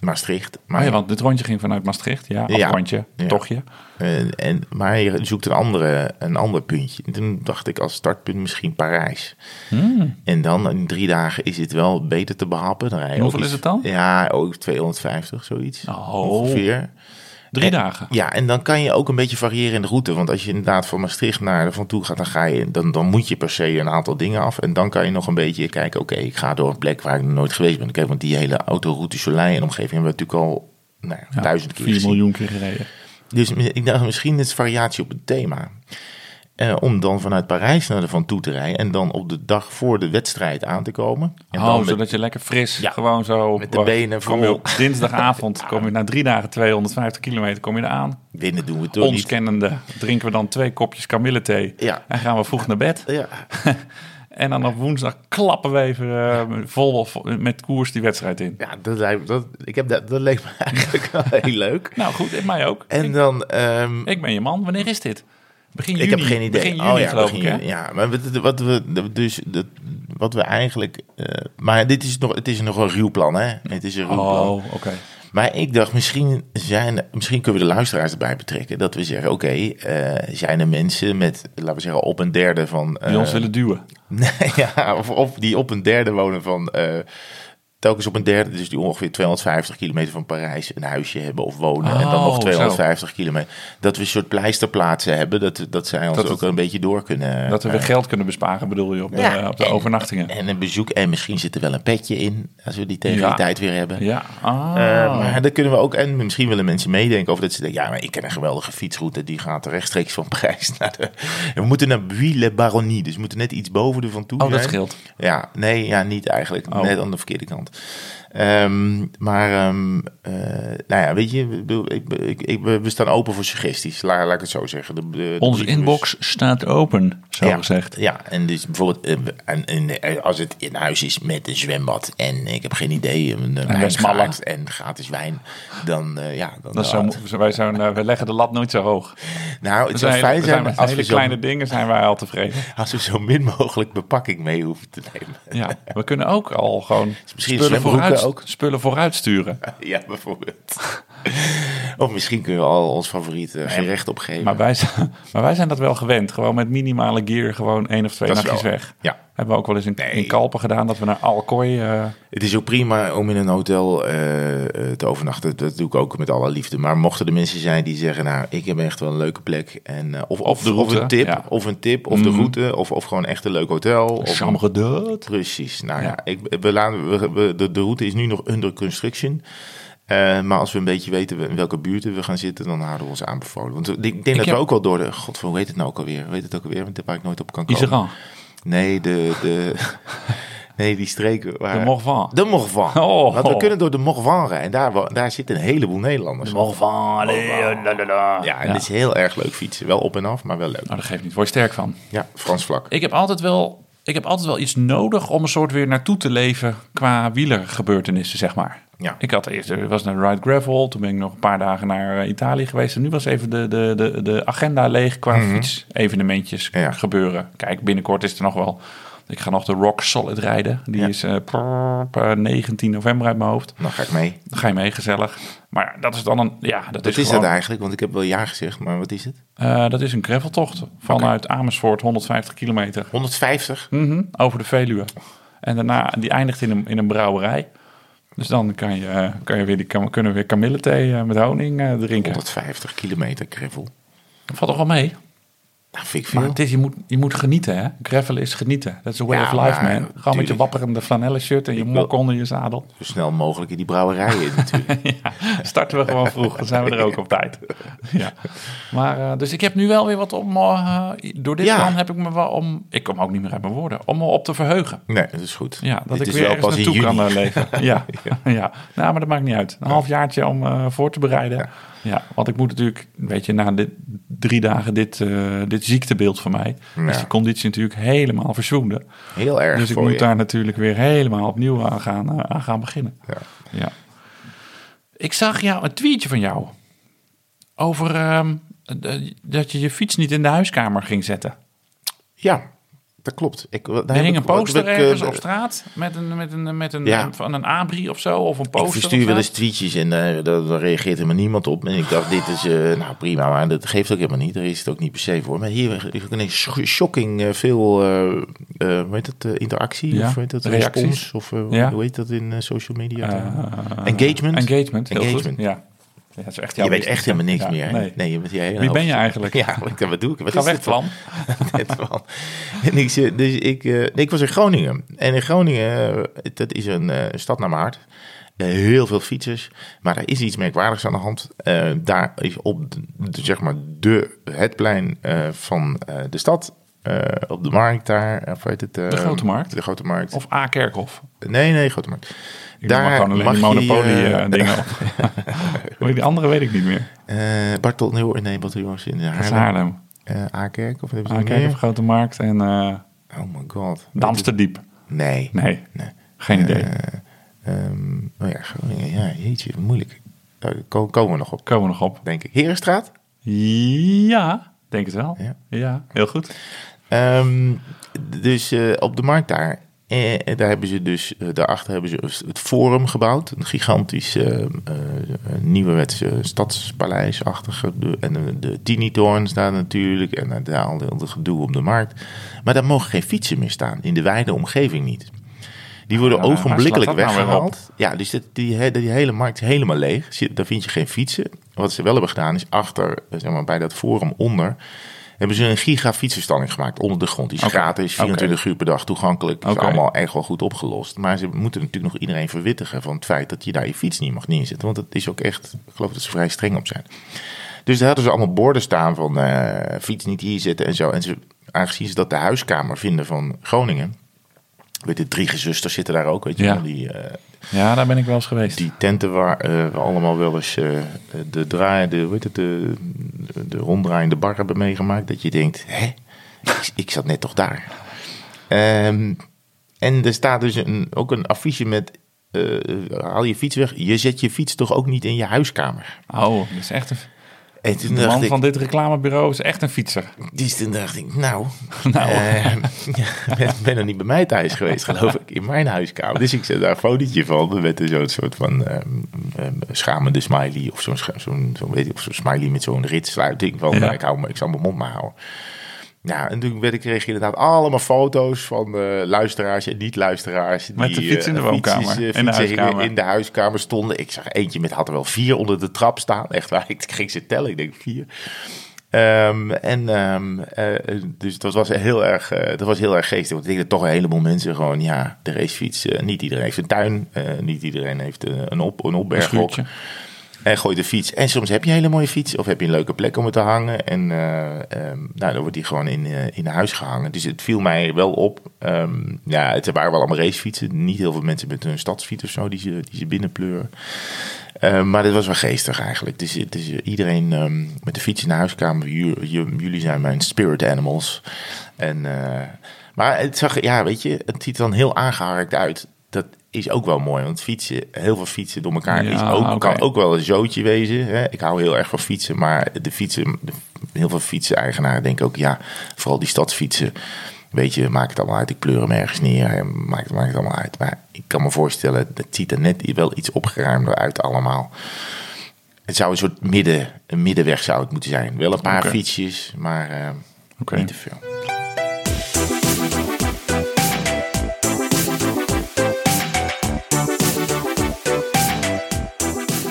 Speaker 1: Maastricht, maar,
Speaker 2: Maar ja, want dit rondje ging vanuit Maastricht. Ja,
Speaker 1: Ja.
Speaker 2: afrondje,
Speaker 1: Ja.
Speaker 2: tochtje.
Speaker 1: eh, en, maar je zoekt een, andere, een ander puntje. En toen dacht ik als startpunt misschien Parijs.
Speaker 2: Hmm.
Speaker 1: En dan in drie dagen is het wel beter te behappen. Dan
Speaker 2: hoeveel is het dan?
Speaker 1: Ja, ook 250, zoiets.
Speaker 2: Oh.
Speaker 1: Ongeveer.
Speaker 2: Drie
Speaker 1: En-
Speaker 2: dagen.
Speaker 1: Ja, en dan kan je ook een beetje variëren in de route. Want als je inderdaad van Maastricht naar er van toe gaat, dan, ga je, dan, dan moet je per se een aantal dingen af. En dan kan je nog een beetje kijken, oké, ik ga door een plek waar ik nog nooit geweest ben. Kijk, want die hele autoroute Soleil en omgeving hebben we natuurlijk al nou, ja, duizend keer
Speaker 2: 4
Speaker 1: gezien.
Speaker 2: miljoen keer gereden.
Speaker 1: Dus ik dacht, misschien is variatie op het thema. Eh, om dan vanuit Parijs naar de Van Toe te rijden. En dan op de dag voor de wedstrijd aan te komen. En
Speaker 2: oh,
Speaker 1: dan met-
Speaker 2: zodat je lekker fris,
Speaker 1: Ja,
Speaker 2: gewoon zo...
Speaker 1: met de benen
Speaker 2: kom je op dinsdagavond, kom je na drie dagen 250 kilometer, kom je eraan.
Speaker 1: winnen doen we toch
Speaker 2: Ons
Speaker 1: niet.
Speaker 2: kennende drinken we dan twee kopjes kamillethee.
Speaker 1: Ja.
Speaker 2: En gaan we vroeg naar bed.
Speaker 1: Ja,
Speaker 2: En dan op woensdag klappen we even eh, vol, vol- met koers die wedstrijd in.
Speaker 1: ja dat, lijkt, dat, ik heb dat, dat leek me eigenlijk wel heel leuk.
Speaker 2: Nou goed, mij ook.
Speaker 1: En
Speaker 2: ik,
Speaker 1: dan... ehm,
Speaker 2: ik ben je man. Wanneer is dit? Begin juni.
Speaker 1: Ik heb geen idee.
Speaker 2: Juni,
Speaker 1: oh ja,
Speaker 2: geloof
Speaker 1: begin
Speaker 2: ik,
Speaker 1: ja. Maar wat, wat we dus dat, wat we eigenlijk, eh, maar dit is nog, het is nog een ruw plan, hè? Het is een ruw plan.
Speaker 2: Oh, oké.
Speaker 1: Maar ik dacht, misschien zijn, misschien kunnen we de luisteraars erbij betrekken, dat we zeggen, oké, eh, zijn er mensen met, laten we zeggen, op een derde van,
Speaker 2: Die ons
Speaker 1: eh,
Speaker 2: willen duwen.
Speaker 1: Ja, of, of die op een derde wonen van telkens op een derde, dus die ongeveer 250 kilometer van Parijs, een huisje hebben of wonen. en dan nog
Speaker 2: zo.
Speaker 1: 250 kilometer. Dat we een soort pleisterplaatsen hebben, dat, dat zij ons
Speaker 2: Dat
Speaker 1: ook
Speaker 2: het-
Speaker 1: een beetje door kunnen.
Speaker 2: Dat we
Speaker 1: eh,
Speaker 2: weer geld kunnen besparen, bedoel je, op de,
Speaker 1: ja,
Speaker 2: op de
Speaker 1: en-
Speaker 2: overnachtingen.
Speaker 1: En een bezoek. En misschien zit er wel een petje in, als we die tegen
Speaker 2: Ja.
Speaker 1: die tijd weer hebben.
Speaker 2: Ja, ah.
Speaker 1: Eh, maar dan kunnen we ook, en misschien willen mensen meedenken over dat ze denken, ja, maar ik ken een geweldige fietsroute, die gaat rechtstreeks van Parijs naar de... We moeten naar Buis-le-Baronnie, dus we moeten net iets boven de Van Toe
Speaker 2: oh, dat scheelt.
Speaker 1: Ja, nee, ja, niet eigenlijk.
Speaker 2: Oh.
Speaker 1: Net aan de verkeerde kant. hand. Ehm, maar, ehm, eh, nou ja, weet je, ik ik, we staan open voor suggesties. Laat, laat ik het zo zeggen. De,
Speaker 2: Onze inbox staat open, zo
Speaker 1: ja,
Speaker 2: gezegd.
Speaker 1: Ja, en dus bijvoorbeeld eh, en, en, eh, als het in huis is met een zwembad en ik heb geen idee, een,
Speaker 2: Westmalle.
Speaker 1: wijngaard en gratis wijn, dan eh, ja. Dan,
Speaker 2: Dat zo, zo- wij, we leggen de lat nooit zo hoog.
Speaker 1: nou, het zou fijn
Speaker 2: zijn
Speaker 1: als
Speaker 2: hele
Speaker 1: we, zo,
Speaker 2: kleine dingen zijn wij al tevreden.
Speaker 1: als we zo min mogelijk bepakking mee hoeven te nemen.
Speaker 2: Ja, we kunnen ook al gewoon
Speaker 1: misschien
Speaker 2: spullen
Speaker 1: zwembroeken
Speaker 2: vooruit,
Speaker 1: ook?
Speaker 2: spullen vooruit sturen.
Speaker 1: Ja, bijvoorbeeld. of misschien kunnen we al ons favoriete gerecht opgeven.
Speaker 2: Maar wij, zijn, maar wij zijn dat wel gewend. Gewoon met minimale gear gewoon één of twee nachtjes
Speaker 1: wel-
Speaker 2: weg.
Speaker 1: Ja.
Speaker 2: Hebben we ook wel eens in,
Speaker 1: Nee.
Speaker 2: in Kalpen gedaan. Dat we naar Alcoy... eh,
Speaker 1: Het is ook prima om in een hotel eh, eh, te overnachten. Dat doe ik ook met alle liefde. Maar mochten er mensen zijn die zeggen, nou, ik heb echt wel een leuke plek. En, of, of,
Speaker 2: de
Speaker 1: of
Speaker 2: route,
Speaker 1: een tip,
Speaker 2: ja.
Speaker 1: of een tip, of de
Speaker 2: Mhm.
Speaker 1: route, of, of gewoon echt een leuk hotel. Of
Speaker 2: Chambre d'hôte.
Speaker 1: Precies. Nou ja,
Speaker 2: Ja.
Speaker 1: ik, we laten, we, we- de, de route is nu nog under construction. Maar als we een beetje weten in welke buurten we gaan zitten, dan houden we ons aanbevolen. Want ik denk dat
Speaker 2: heb-
Speaker 1: we ook wel door de... God, hoe heet het nou ook alweer? Heet het ook alweer? Want waar ik nooit op kan komen.
Speaker 2: Iseran.
Speaker 1: Nee, de, de, nee, die streken waar...
Speaker 2: De Morvan.
Speaker 1: De Morvan.
Speaker 2: Oh.
Speaker 1: Want we kunnen door de Morvan rijden. Daar, daar zitten een heleboel Nederlanders.
Speaker 2: Morvan.
Speaker 1: Ja, en het is heel erg leuk fietsen. Wel op en af, maar wel leuk.
Speaker 2: Nou, dat geeft niet. Word je sterk van.
Speaker 1: Ja, Frans vlak.
Speaker 2: Ik heb altijd wel, ik heb altijd wel iets nodig om een soort weer naartoe te leven qua wielergebeurtenissen, zeg maar.
Speaker 1: Ja.
Speaker 2: Ik had eerst, was naar Ride Gravel, toen ben ik nog een paar dagen naar eh, Italië geweest. En nu was even de, de, de, de agenda leeg qua fietsevenementjes
Speaker 1: Ja.
Speaker 2: gebeuren. Kijk, binnenkort is er nog wel, ik ga nog de Rock Solid rijden. Die
Speaker 1: Ja.
Speaker 2: is eh, prrr, eh, 19 november uit mijn hoofd.
Speaker 1: Dan ga ik mee.
Speaker 2: Dan ga je mee, gezellig. Maar dat is dan een, ja, dat
Speaker 1: Wat
Speaker 2: is,
Speaker 1: is
Speaker 2: gewoon,
Speaker 1: dat eigenlijk? Want ik heb wel ja gezegd, maar wat is het?
Speaker 2: eh, dat is een graveltocht vanuit Amersfoort, 150 kilometer.
Speaker 1: 150?
Speaker 2: Mhm, over de Veluwe. En daarna, die eindigt in een, in een brouwerij. Dus dan kan je, eh, kan je weer die, kan, kunnen we weer kamillethee eh, met honing eh, drinken.
Speaker 1: 150 kilometer.
Speaker 2: Dat valt toch wel mee?
Speaker 1: Nou, vind ik
Speaker 2: Maar het is, je, moet, je moet genieten, hè? Gravel is genieten. Dat is a way
Speaker 1: Ja,
Speaker 2: of life, man. Gewoon met je wapperende flanellen shirt en je mok onder je zadel.
Speaker 1: Zo snel mogelijk in die brouwerijen natuurlijk.
Speaker 2: ja, starten we gewoon vroeg, dan zijn we er ook op tijd. Ja. Maar, eh, dus ik heb nu wel weer wat om... eh, door dit
Speaker 1: Ja.
Speaker 2: plan heb ik me wel om... Ik kom ook niet meer uit mijn woorden. Om me op te verheugen.
Speaker 1: Nee, dat is goed.
Speaker 2: Ja, dat
Speaker 1: Dit
Speaker 2: ik
Speaker 1: is
Speaker 2: weer
Speaker 1: wel
Speaker 2: ergens naartoe kan eh, leven. Ja. ja. Nou, maar dat maakt niet uit. Een halfjaartje om eh, voor te bereiden. Ja. Want ik moet natuurlijk, weet je, na dit, drie dagen dit, eh, dit ziektebeeld van mij,
Speaker 1: Ja.
Speaker 2: is die conditie natuurlijk helemaal verzwonden.
Speaker 1: Heel erg
Speaker 2: Dus ik moet
Speaker 1: je.
Speaker 2: daar natuurlijk weer helemaal opnieuw aan gaan, eh, aan gaan beginnen.
Speaker 1: Ja.
Speaker 2: Ja. Ik zag jou, een tweetje van jou over ehm, eh, dat je je fiets niet in de huiskamer ging zetten.
Speaker 1: ja, dat klopt. Ik, daar
Speaker 2: Er hing een poster
Speaker 1: ik,
Speaker 2: ergens
Speaker 1: eh,
Speaker 2: op straat met een, met een, met een,
Speaker 1: Ja.
Speaker 2: van een abri of zo, of een poster.
Speaker 1: Ik verstuur wel eens tweetjes en eh, daar, reageert helemaal niemand op. En ik dacht, dit is eh, nou prima, maar dat geeft ook helemaal niet. Daar is het ook niet per se voor. Maar hier is shocking veel, hoe heet dat, eh, interactie?
Speaker 2: Ja,
Speaker 1: Of hoe heet dat,
Speaker 2: reacties.
Speaker 1: respons? Of
Speaker 2: Ja.
Speaker 1: hoe heet dat in social media?
Speaker 2: Eh,
Speaker 1: Engagement?
Speaker 2: Engagement, heel
Speaker 1: Engagement.
Speaker 2: Ja. Ja, dat is echt
Speaker 1: je weet echt helemaal niks
Speaker 2: Ja,
Speaker 1: meer.
Speaker 2: Nee.
Speaker 1: nee je bent,
Speaker 2: Wie ben je eigenlijk?
Speaker 1: Ja, wat, wat doe ik? Wat
Speaker 2: Ga
Speaker 1: is
Speaker 2: weg, Plan.
Speaker 1: En ik, dus ik, eh, ik was in Groningen. En in Groningen, eh, dat is een eh, stad naar. Eh, heel veel fietsers. Maar er is iets merkwaardigs aan de hand. Daar is op de, zeg maar de, het plein van de stad. op de markt daar. Of heet het, eh,
Speaker 2: De Grote Markt?
Speaker 1: De Grote Markt.
Speaker 2: Of A. Kerkhof.
Speaker 1: nee, nee, Grote Markt.
Speaker 2: Ik daar gewoon alleen die monopolie
Speaker 1: eh,
Speaker 2: eh, dingen op. Die andere weet ik niet meer.
Speaker 1: eh, Bartel, nee, hoor, nee, Barteljongens in
Speaker 2: Dat is
Speaker 1: Haarlem.
Speaker 2: Haarlem.
Speaker 1: Akerk, of hebben ze
Speaker 2: A.
Speaker 1: nog
Speaker 2: Kerkhof,
Speaker 1: meer?
Speaker 2: Grote Markt en
Speaker 1: Oh my god.
Speaker 2: Damsterdiep.
Speaker 1: Nee.
Speaker 2: Nee,
Speaker 1: Nee.
Speaker 2: geen idee.
Speaker 1: Ehm, oh ja, Groningen. Ja, jeetje, moeilijk. Ko- komen we nog op,
Speaker 2: Komen we nog op.
Speaker 1: denk ik. Herenstraat?
Speaker 2: Ja, denk het wel.
Speaker 1: Ja.
Speaker 2: Ja, heel goed.
Speaker 1: Ehm, dus op de markt daar. Eh, daar hebben ze dus, eh, daarachter hebben ze het Forum gebouwd. Een gigantisch eh, nieuwerwetse stadspaleisachtige. En de, de Tinitoren staan natuurlijk. En daar al het gedoe op de markt. Maar daar mogen geen fietsen meer staan. In de wijde omgeving niet. Die worden
Speaker 2: Ja,
Speaker 1: ogenblikkelijk
Speaker 2: nou
Speaker 1: weggehaald. ja, dus die, he- die hele markt is helemaal leeg. Daar vind je geen fietsen. Wat ze wel hebben gedaan is achter, zeg maar, bij dat forum onder... hebben ze een giga fietsenstalling gemaakt onder de grond. Die is gratis, 24 uur per dag toegankelijk. Dat is allemaal echt wel goed opgelost. Maar ze moeten natuurlijk nog iedereen verwittigen van het feit... dat je daar je fiets niet mag neerzetten. Want het is ook echt, ik geloof dat ze vrij streng op zijn. Dus daar hadden ze allemaal borden staan van eh, fiets niet hier zitten en zo. En ze, aangezien ze dat de huiskamer vinden van Groningen... Weet je, drie gezusters zitten daar ook, weet je
Speaker 2: Ja.
Speaker 1: wel. Die, eh,
Speaker 2: Ja, daar ben ik wel eens geweest.
Speaker 1: die tenten waar eh, we allemaal wel eens de, draai, de, hoe heet het, de, de ronddraaiende bar hebben meegemaakt. Dat je denkt, hè, ik, zat net toch daar. Ehm, en er staat dus een, ook een affiche met, eh, haal je fiets weg. Je zet je fiets toch ook niet in je huiskamer.
Speaker 2: Oh, dat is echt een...
Speaker 1: En toen
Speaker 2: De man
Speaker 1: ik,
Speaker 2: van dit reclamebureau is echt een fietser.
Speaker 1: dus toen dacht ik, nou,
Speaker 2: Nou.
Speaker 1: eh, ben, ben er niet bij mij thuis geweest, geloof ik, in mijn huiskamer. Dus ik zet daar een fotootje van met zo'n soort van ehm, ehm, schamende smiley of zo'n scha- zo'n zo'n weet ik, of zo'n smiley met zo'n ritsluiting van,
Speaker 2: Ja.
Speaker 1: nou, ik, hou, ik zal mijn mond maar houden. Ja, en toen werd ik, kreeg je inderdaad allemaal foto's van eh, luisteraars en niet-luisteraars. Die,
Speaker 2: Met de fiets in de
Speaker 1: eh,
Speaker 2: woonkamer,
Speaker 1: fietsjes, eh,
Speaker 2: in de huiskamer.
Speaker 1: in de huiskamer stonden. Ik zag eentje met, had er wel vier onder de trap staan. Echt waar, ik ging ze tellen, ik denk vier. Ehm, en ehm, eh, dus dat was heel erg, eh, dat was heel erg geestig. Want ik denk dat toch een heleboel mensen gewoon, ja, de racefiets. eh, niet iedereen heeft een tuin, eh, niet iedereen heeft eh, een, op, een opberghok. En gooi de fiets. En soms heb je een hele mooie fiets. Of heb je een leuke plek om het te hangen. En ehm, nou, dan wordt die gewoon in, eh, in huis gehangen. Dus het viel mij wel op. Ehm, ja, het waren wel allemaal racefietsen. Niet heel veel mensen met een stadsfiets of zo die ze, die ze binnenpleuren. Ehm, maar dit was wel geestig eigenlijk. Dus, is iedereen met de fiets in de huiskamer. Ju- ju- jullie zijn mijn spirit animals. En, eh, maar het zag, ja, weet je, het ziet er dan heel aangeharkt uit. Dat is ook wel mooi, want fietsen, heel veel fietsen door elkaar
Speaker 2: Ja,
Speaker 1: is ook, kan ook wel een zootje wezen. Hè? Ik hou heel erg van fietsen, maar de fietsen, de- heel veel fietsen-eigenaren denken ook, ja, vooral die stadsfietsen. Weet je, maakt het allemaal uit. Ik pleur hem ergens neer. Maakt, maakt het allemaal uit. Maar ik kan me voorstellen, het ziet er net wel iets opgeruimder uit allemaal. Het zou een soort midden, een middenweg zou het moeten zijn. Wel een paar fietsjes, maar eh, niet te veel.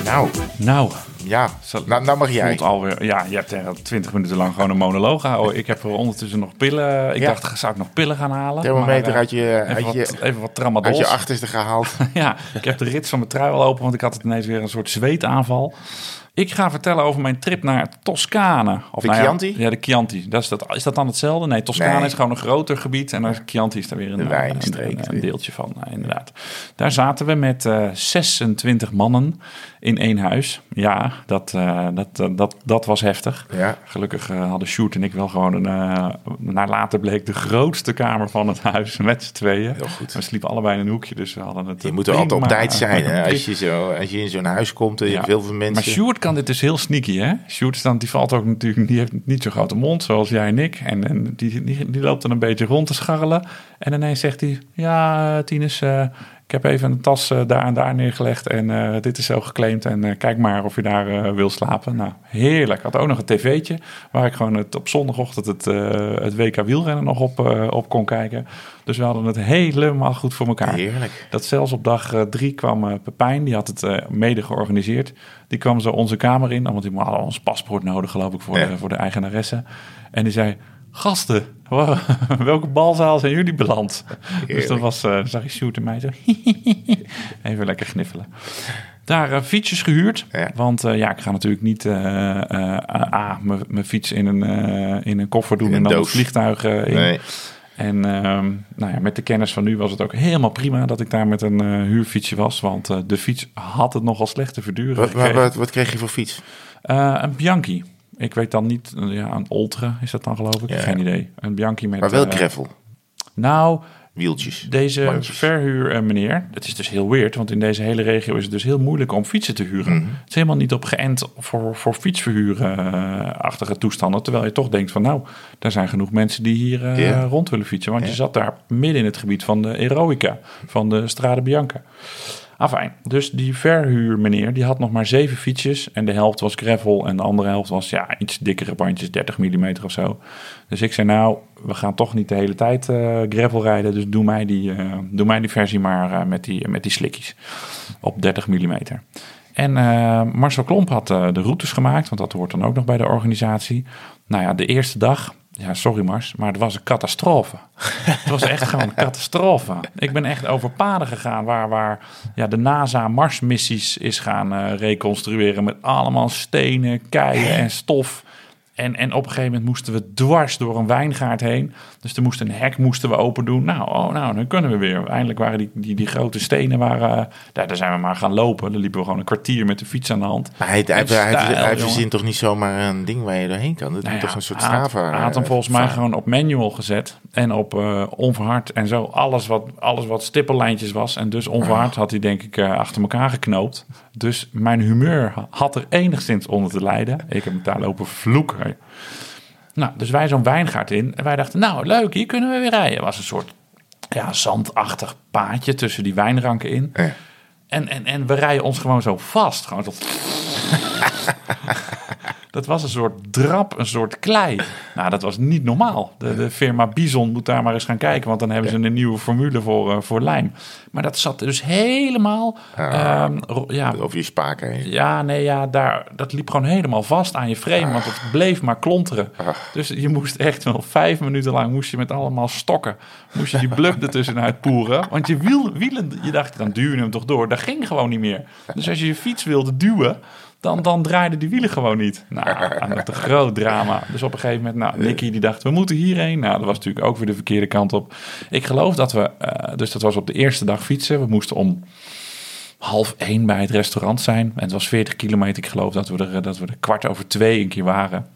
Speaker 1: Nou,
Speaker 2: Nou,
Speaker 1: ja. Nou, nou mag jij.
Speaker 2: alweer... Ja, je hebt er twintig minuten lang gewoon een monoloog gehouden. Ik heb er ondertussen nog pillen... Ik
Speaker 1: Ja.
Speaker 2: dacht, zou ik nog pillen gaan halen?
Speaker 1: Thermometer
Speaker 2: eh,
Speaker 1: uit je,
Speaker 2: Even
Speaker 1: uit
Speaker 2: wat,
Speaker 1: je,
Speaker 2: even wat tramadol.
Speaker 1: uit je achterste gehaald.
Speaker 2: Ja, ik heb de rits van mijn trui al open, want ik had het ineens weer een soort zweetaanval. Ik ga vertellen over mijn trip naar Toscane. Of
Speaker 1: De
Speaker 2: nou ja,
Speaker 1: Chianti?
Speaker 2: Ja, de Chianti. Dat is, dat, is dat dan hetzelfde? Nee, Toscane
Speaker 1: Nee.
Speaker 2: is gewoon een groter gebied. En dan Chianti is daar weer een,
Speaker 1: De
Speaker 2: eh,
Speaker 1: wijnstreek.
Speaker 2: een, een deeltje van, eh, inderdaad. Daar zaten we met eh 26 mannen in één huis. Ja, dat, dat, dat, dat was heftig.
Speaker 1: Ja.
Speaker 2: Gelukkig hadden Sjoerd en ik wel gewoon een, naar later bleek de grootste kamer van het huis met z'n tweeën.
Speaker 1: Heel goed.
Speaker 2: We sliepen allebei in een hoekje, dus we hadden het.
Speaker 1: Je moet er altijd op tijd zijn. Hè? Als, je zo, als je in zo'n huis komt en je
Speaker 2: Ja.
Speaker 1: hebt heel veel mensen.
Speaker 2: Maar Sjoerd dit dus heel sneaky, hè? Is dan, die valt ook natuurlijk, die heeft niet zo'n grote mond zoals jij en ik. En, en die, die, loopt dan een beetje rond te scharrelen. En ineens zegt hij, ja, Tinus, eh, ik heb even een tas eh, daar en daar neergelegd en eh, dit is zo geclaimd. En eh, kijk maar of je daar wil slapen. Nou, heerlijk. Had ook nog een tv'tje waar ik gewoon het, op zondagochtend het, het WK wielrennen nog op, op kon kijken. Dus we hadden het helemaal goed voor elkaar.
Speaker 1: Heerlijk.
Speaker 2: Dat zelfs op dag drie kwam Pepijn, die had het mede georganiseerd. Die kwam zo onze kamer in, want die hadden ons paspoort nodig, geloof ik, voor,
Speaker 1: Ja.
Speaker 2: de, voor de eigenaresse. En die zei, gasten, welke balzaal zijn jullie beland? Dus dat was, eh zag je Sjoerd en mij zo, even lekker gniffelen. Daar eh, fietsjes gehuurd,
Speaker 1: Ja.
Speaker 2: want eh, ja, ik ga natuurlijk niet A, mijn- fiets in een, in een koffer doen
Speaker 1: een
Speaker 2: en dan het vliegtuig in.
Speaker 1: Nee.
Speaker 2: En ehm, nou ja, met de kennis van nu was het ook helemaal prima dat ik daar met een huurfietsje was. Want de fiets had het nogal slecht te verduren.
Speaker 1: Wat, wat, wat, wat kreeg je voor fiets?
Speaker 2: Een Bianchi. Ik weet dan niet, eh, ja, een Ultra is dat dan geloof ik?
Speaker 1: Ja.
Speaker 2: Geen idee. Een Bianchi met...
Speaker 1: Maar wel
Speaker 2: eh,
Speaker 1: gravel.
Speaker 2: nou,
Speaker 1: Wieltjes.
Speaker 2: deze verhuur eh, meneer, het is dus heel weird, want in deze hele regio is het dus heel moeilijk om fietsen te huren.
Speaker 1: Mhm.
Speaker 2: Het is helemaal niet op geënt voor, voor fietsverhuren-achtige toestanden. Terwijl je toch denkt van nou, er zijn genoeg mensen die hier eh, rond willen fietsen. Want je zat daar midden in het gebied van de Eroica, van de Strade Bianca. Afijn, dus die verhuurmeneer die had nog maar zeven fietsjes. En de helft was gravel en de andere helft was ja, iets dikkere bandjes, 30 mm of zo. Dus ik zei nou, we gaan toch niet de hele tijd eh, gravel rijden. Dus doe mij die, eh, doe mij die versie maar eh, met, die, met die slikkies op 30 mm. En Marcel Klomp had de routes gemaakt, want dat hoort dan ook nog bij de organisatie. Nou ja, de eerste dag, ja, sorry Mars, maar het was een catastrofe. het was echt gewoon een catastrofe. Ik ben echt over paden gegaan waar, waar ja, de NASA Marsmissies is gaan eh, reconstrueren met allemaal stenen, keien en stof. En, en op een gegeven moment moesten we dwars door een wijngaard heen. Dus er moest een hek moesten we open doen. Nou, oh, nou, dan kunnen we weer. Eindelijk waren die, die, die grote stenen, waren, uh, daar, daar zijn we maar gaan lopen. Dan liepen we gewoon een kwartier met de fiets aan de hand.
Speaker 1: Maar hij, hij, hij, hij,
Speaker 2: stijl,
Speaker 1: hij verzint toch niet zomaar een ding waar je doorheen kan? Dat
Speaker 2: Nou ja,
Speaker 1: toch een soort
Speaker 2: hij
Speaker 1: Strava...
Speaker 2: Hij had hem
Speaker 1: eh,
Speaker 2: volgens mij gewoon op manual gezet. En op eh, onverhard en zo. Alles wat, alles wat stippellijntjes was. En dus onverhard had hij denk ik eh, achter elkaar geknoopt. Dus mijn humeur had er enigszins onder te lijden. Ik heb hem daar lopen vloeken. Nou, dus wij zo'n wijngaard in. En wij dachten, nou leuk, hier kunnen we weer rijden. Het was een soort ja, zandachtig paadje tussen die wijnranken in.
Speaker 1: Ja.
Speaker 2: En, en, en we rijden ons gewoon zo vast. Gewoon tot... dat was een soort drap, een soort klei. Nou, dat was niet normaal. De, de firma Bison moet daar maar eens gaan kijken. Want dan hebben ze een nieuwe formule voor, eh, voor lijm. Maar dat zat dus helemaal... ehm, ro- ja,
Speaker 1: Over je spaken heen.
Speaker 2: ja, nee, ja, daar, dat liep gewoon helemaal vast aan je frame, want het bleef maar klonteren. Dus je moest echt wel vijf minuten lang, moest je met allemaal stokken, moest je die blub ertussenuit poeren. Want je wiel, wielen, je dacht, dan duw je hem toch door. Dat ging gewoon niet meer. Dus als je je fiets wilde duwen, dan, dan draaiden die wielen gewoon niet. Nou, dat een groot drama. Dus op een gegeven moment, nou, Nicky die dacht, we moeten hierheen. Nou, dat was natuurlijk ook weer de verkeerde kant op. Ik geloof dat we, eh, dus dat was op de eerste dag fietsen. We moesten om half één bij het restaurant zijn. En het was 40 kilometer. Ik geloof dat we er, dat we er kwart over twee een keer waren.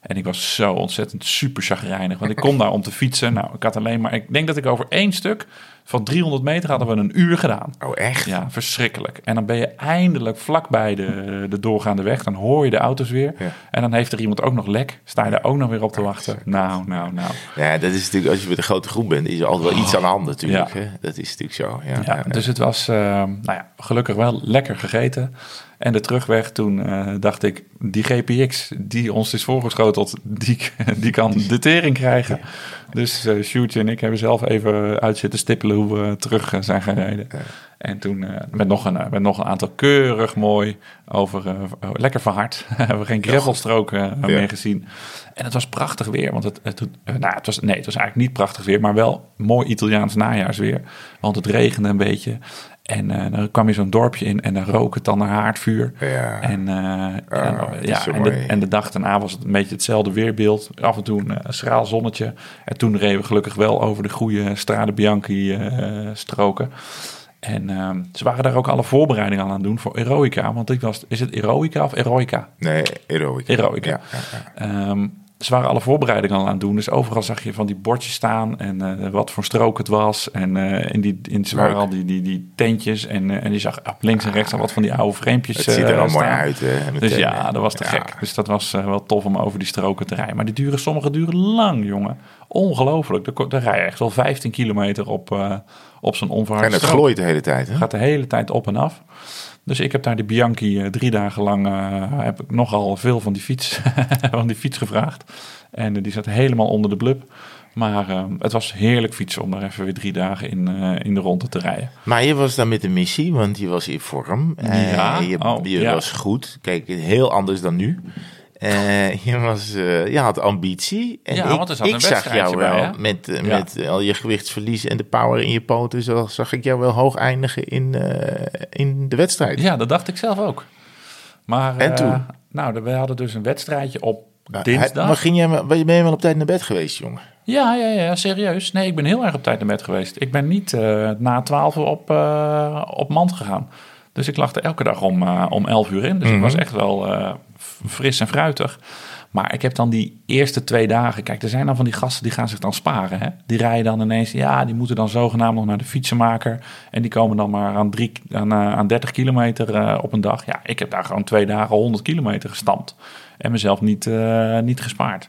Speaker 2: En ik was zo ontzettend super chagrijnig. Want ik kom daar om te fietsen. Nou, ik had alleen maar... Ik denk dat ik over één stuk van 300 meter hadden we een uur gedaan.
Speaker 1: Oh, echt?
Speaker 2: Ja, verschrikkelijk. En dan ben je eindelijk vlakbij de, de doorgaande weg. Dan hoor je de auto's weer.
Speaker 1: Ja.
Speaker 2: En dan heeft er iemand ook nog lek. Sta je daar ook nog weer op te wachten. Nou, nou, nou.
Speaker 1: Ja, dat is natuurlijk, als je met een grote groep bent, is er altijd wel iets aan de hand natuurlijk.
Speaker 2: Oh. Ja.
Speaker 1: Hè? Dat is natuurlijk zo. Ja,
Speaker 2: Ja, dus het was, eh, nou ja, gelukkig wel lekker gegeten. En de terugweg, toen eh, dacht ik, die GPX die ons is voorgeschoteld, die, die kan de tering krijgen. Dus Sjoerdje en ik hebben zelf even uit zitten stippelen hoe we terug eh, zijn gaan rijden. En toen met, nog een, met nog een aantal keurig mooi over, oh, lekker verhard. hebben we geen gravelstroken eh, meer gezien. En het was prachtig weer, want het, het, nou, het was, nee, het was eigenlijk niet prachtig weer, maar wel mooi Italiaans najaarsweer. Want het regende een beetje. En eh, dan kwam je zo'n dorpje in en dan rook het dan naar haardvuur.
Speaker 1: Ja.
Speaker 2: En,
Speaker 1: is
Speaker 2: ja, en, de, en de dag daarna was het een beetje hetzelfde weerbeeld. Af en toe een eh, schraal zonnetje. En toen reden we gelukkig wel over de goede Strade Bianchi stroken. En ehm, ze waren daar ook alle voorbereidingen aan aan doen voor Eroica. Want ik was, is het Eroica of Eroica?
Speaker 1: Nee, Eroica.
Speaker 2: Eroica.
Speaker 1: Ja, ja, ja.
Speaker 2: Ze waren alle voorbereidingen al aan het doen. Dus overal zag je van die bordjes staan en eh, wat voor strook het was. En eh, in die, in, ze waren al die, die, die tentjes. En, eh, en je zag op links en rechts al wat van die oude framepjes
Speaker 1: Het ziet er
Speaker 2: eh,
Speaker 1: al mooi uit. Hè,
Speaker 2: Dus ja, dat was te
Speaker 1: Ja.
Speaker 2: gek. Dus dat was wel tof om over die stroken te rijden. Maar die duren, sommige duren lang, jongen. Ongelooflijk. Daar, ko- daar rij je echt wel 15 kilometer op, op zo'n onverhard
Speaker 1: En het glooit de hele tijd. Hè?
Speaker 2: Gaat de hele tijd op en af. Dus ik heb daar de Bianchi eh, drie dagen lang eh, heb ik nogal veel van die fiets, van die fiets gevraagd. En eh, die zat helemaal onder de blub. Maar het was heerlijk fietsen om daar even weer drie dagen in, in de ronde te rijden.
Speaker 1: Maar je was dan met de missie, want je was in vorm.
Speaker 2: Ja,
Speaker 1: je
Speaker 2: oh,
Speaker 1: je
Speaker 2: ja.
Speaker 1: was goed. Kijk, heel anders dan nu. Eh, je, was, eh, je had ambitie. En
Speaker 2: Ja,
Speaker 1: ik,
Speaker 2: want er zat
Speaker 1: ik
Speaker 2: een
Speaker 1: zag jou
Speaker 2: bij,
Speaker 1: wel
Speaker 2: hè?
Speaker 1: met, eh,
Speaker 2: Ja.
Speaker 1: met al je gewichtsverlies en de power in je poten. Zo zag ik jou wel hoog eindigen in, in de wedstrijd.
Speaker 2: Ja, dat dacht ik zelf ook. Maar
Speaker 1: En toen?
Speaker 2: nou, we hadden dus een wedstrijdje op
Speaker 1: Nou,
Speaker 2: dinsdag.
Speaker 1: Maar ging jij, ben je wel op tijd naar bed geweest, jongen?
Speaker 2: Ja, ja, ja, serieus. Nee, ik ben heel erg op tijd naar bed geweest. Ik ben niet na twaalf uur op, op mand gegaan. Dus ik lag er elke dag om, eh, om elf uur in. Dus ik was echt wel eh, fris en fruitig. Maar ik heb dan die eerste twee dagen... Kijk, er zijn dan van die gasten die gaan zich dan sparen. Hè? Die rijden dan ineens... Ja, die moeten dan zogenaamd nog naar de fietsenmaker. En die komen dan maar aan, drie, aan, eh, aan 30 kilometer op een dag. Ja, ik heb daar gewoon twee dagen 100 kilometer gestampt. En mezelf niet, niet gespaard.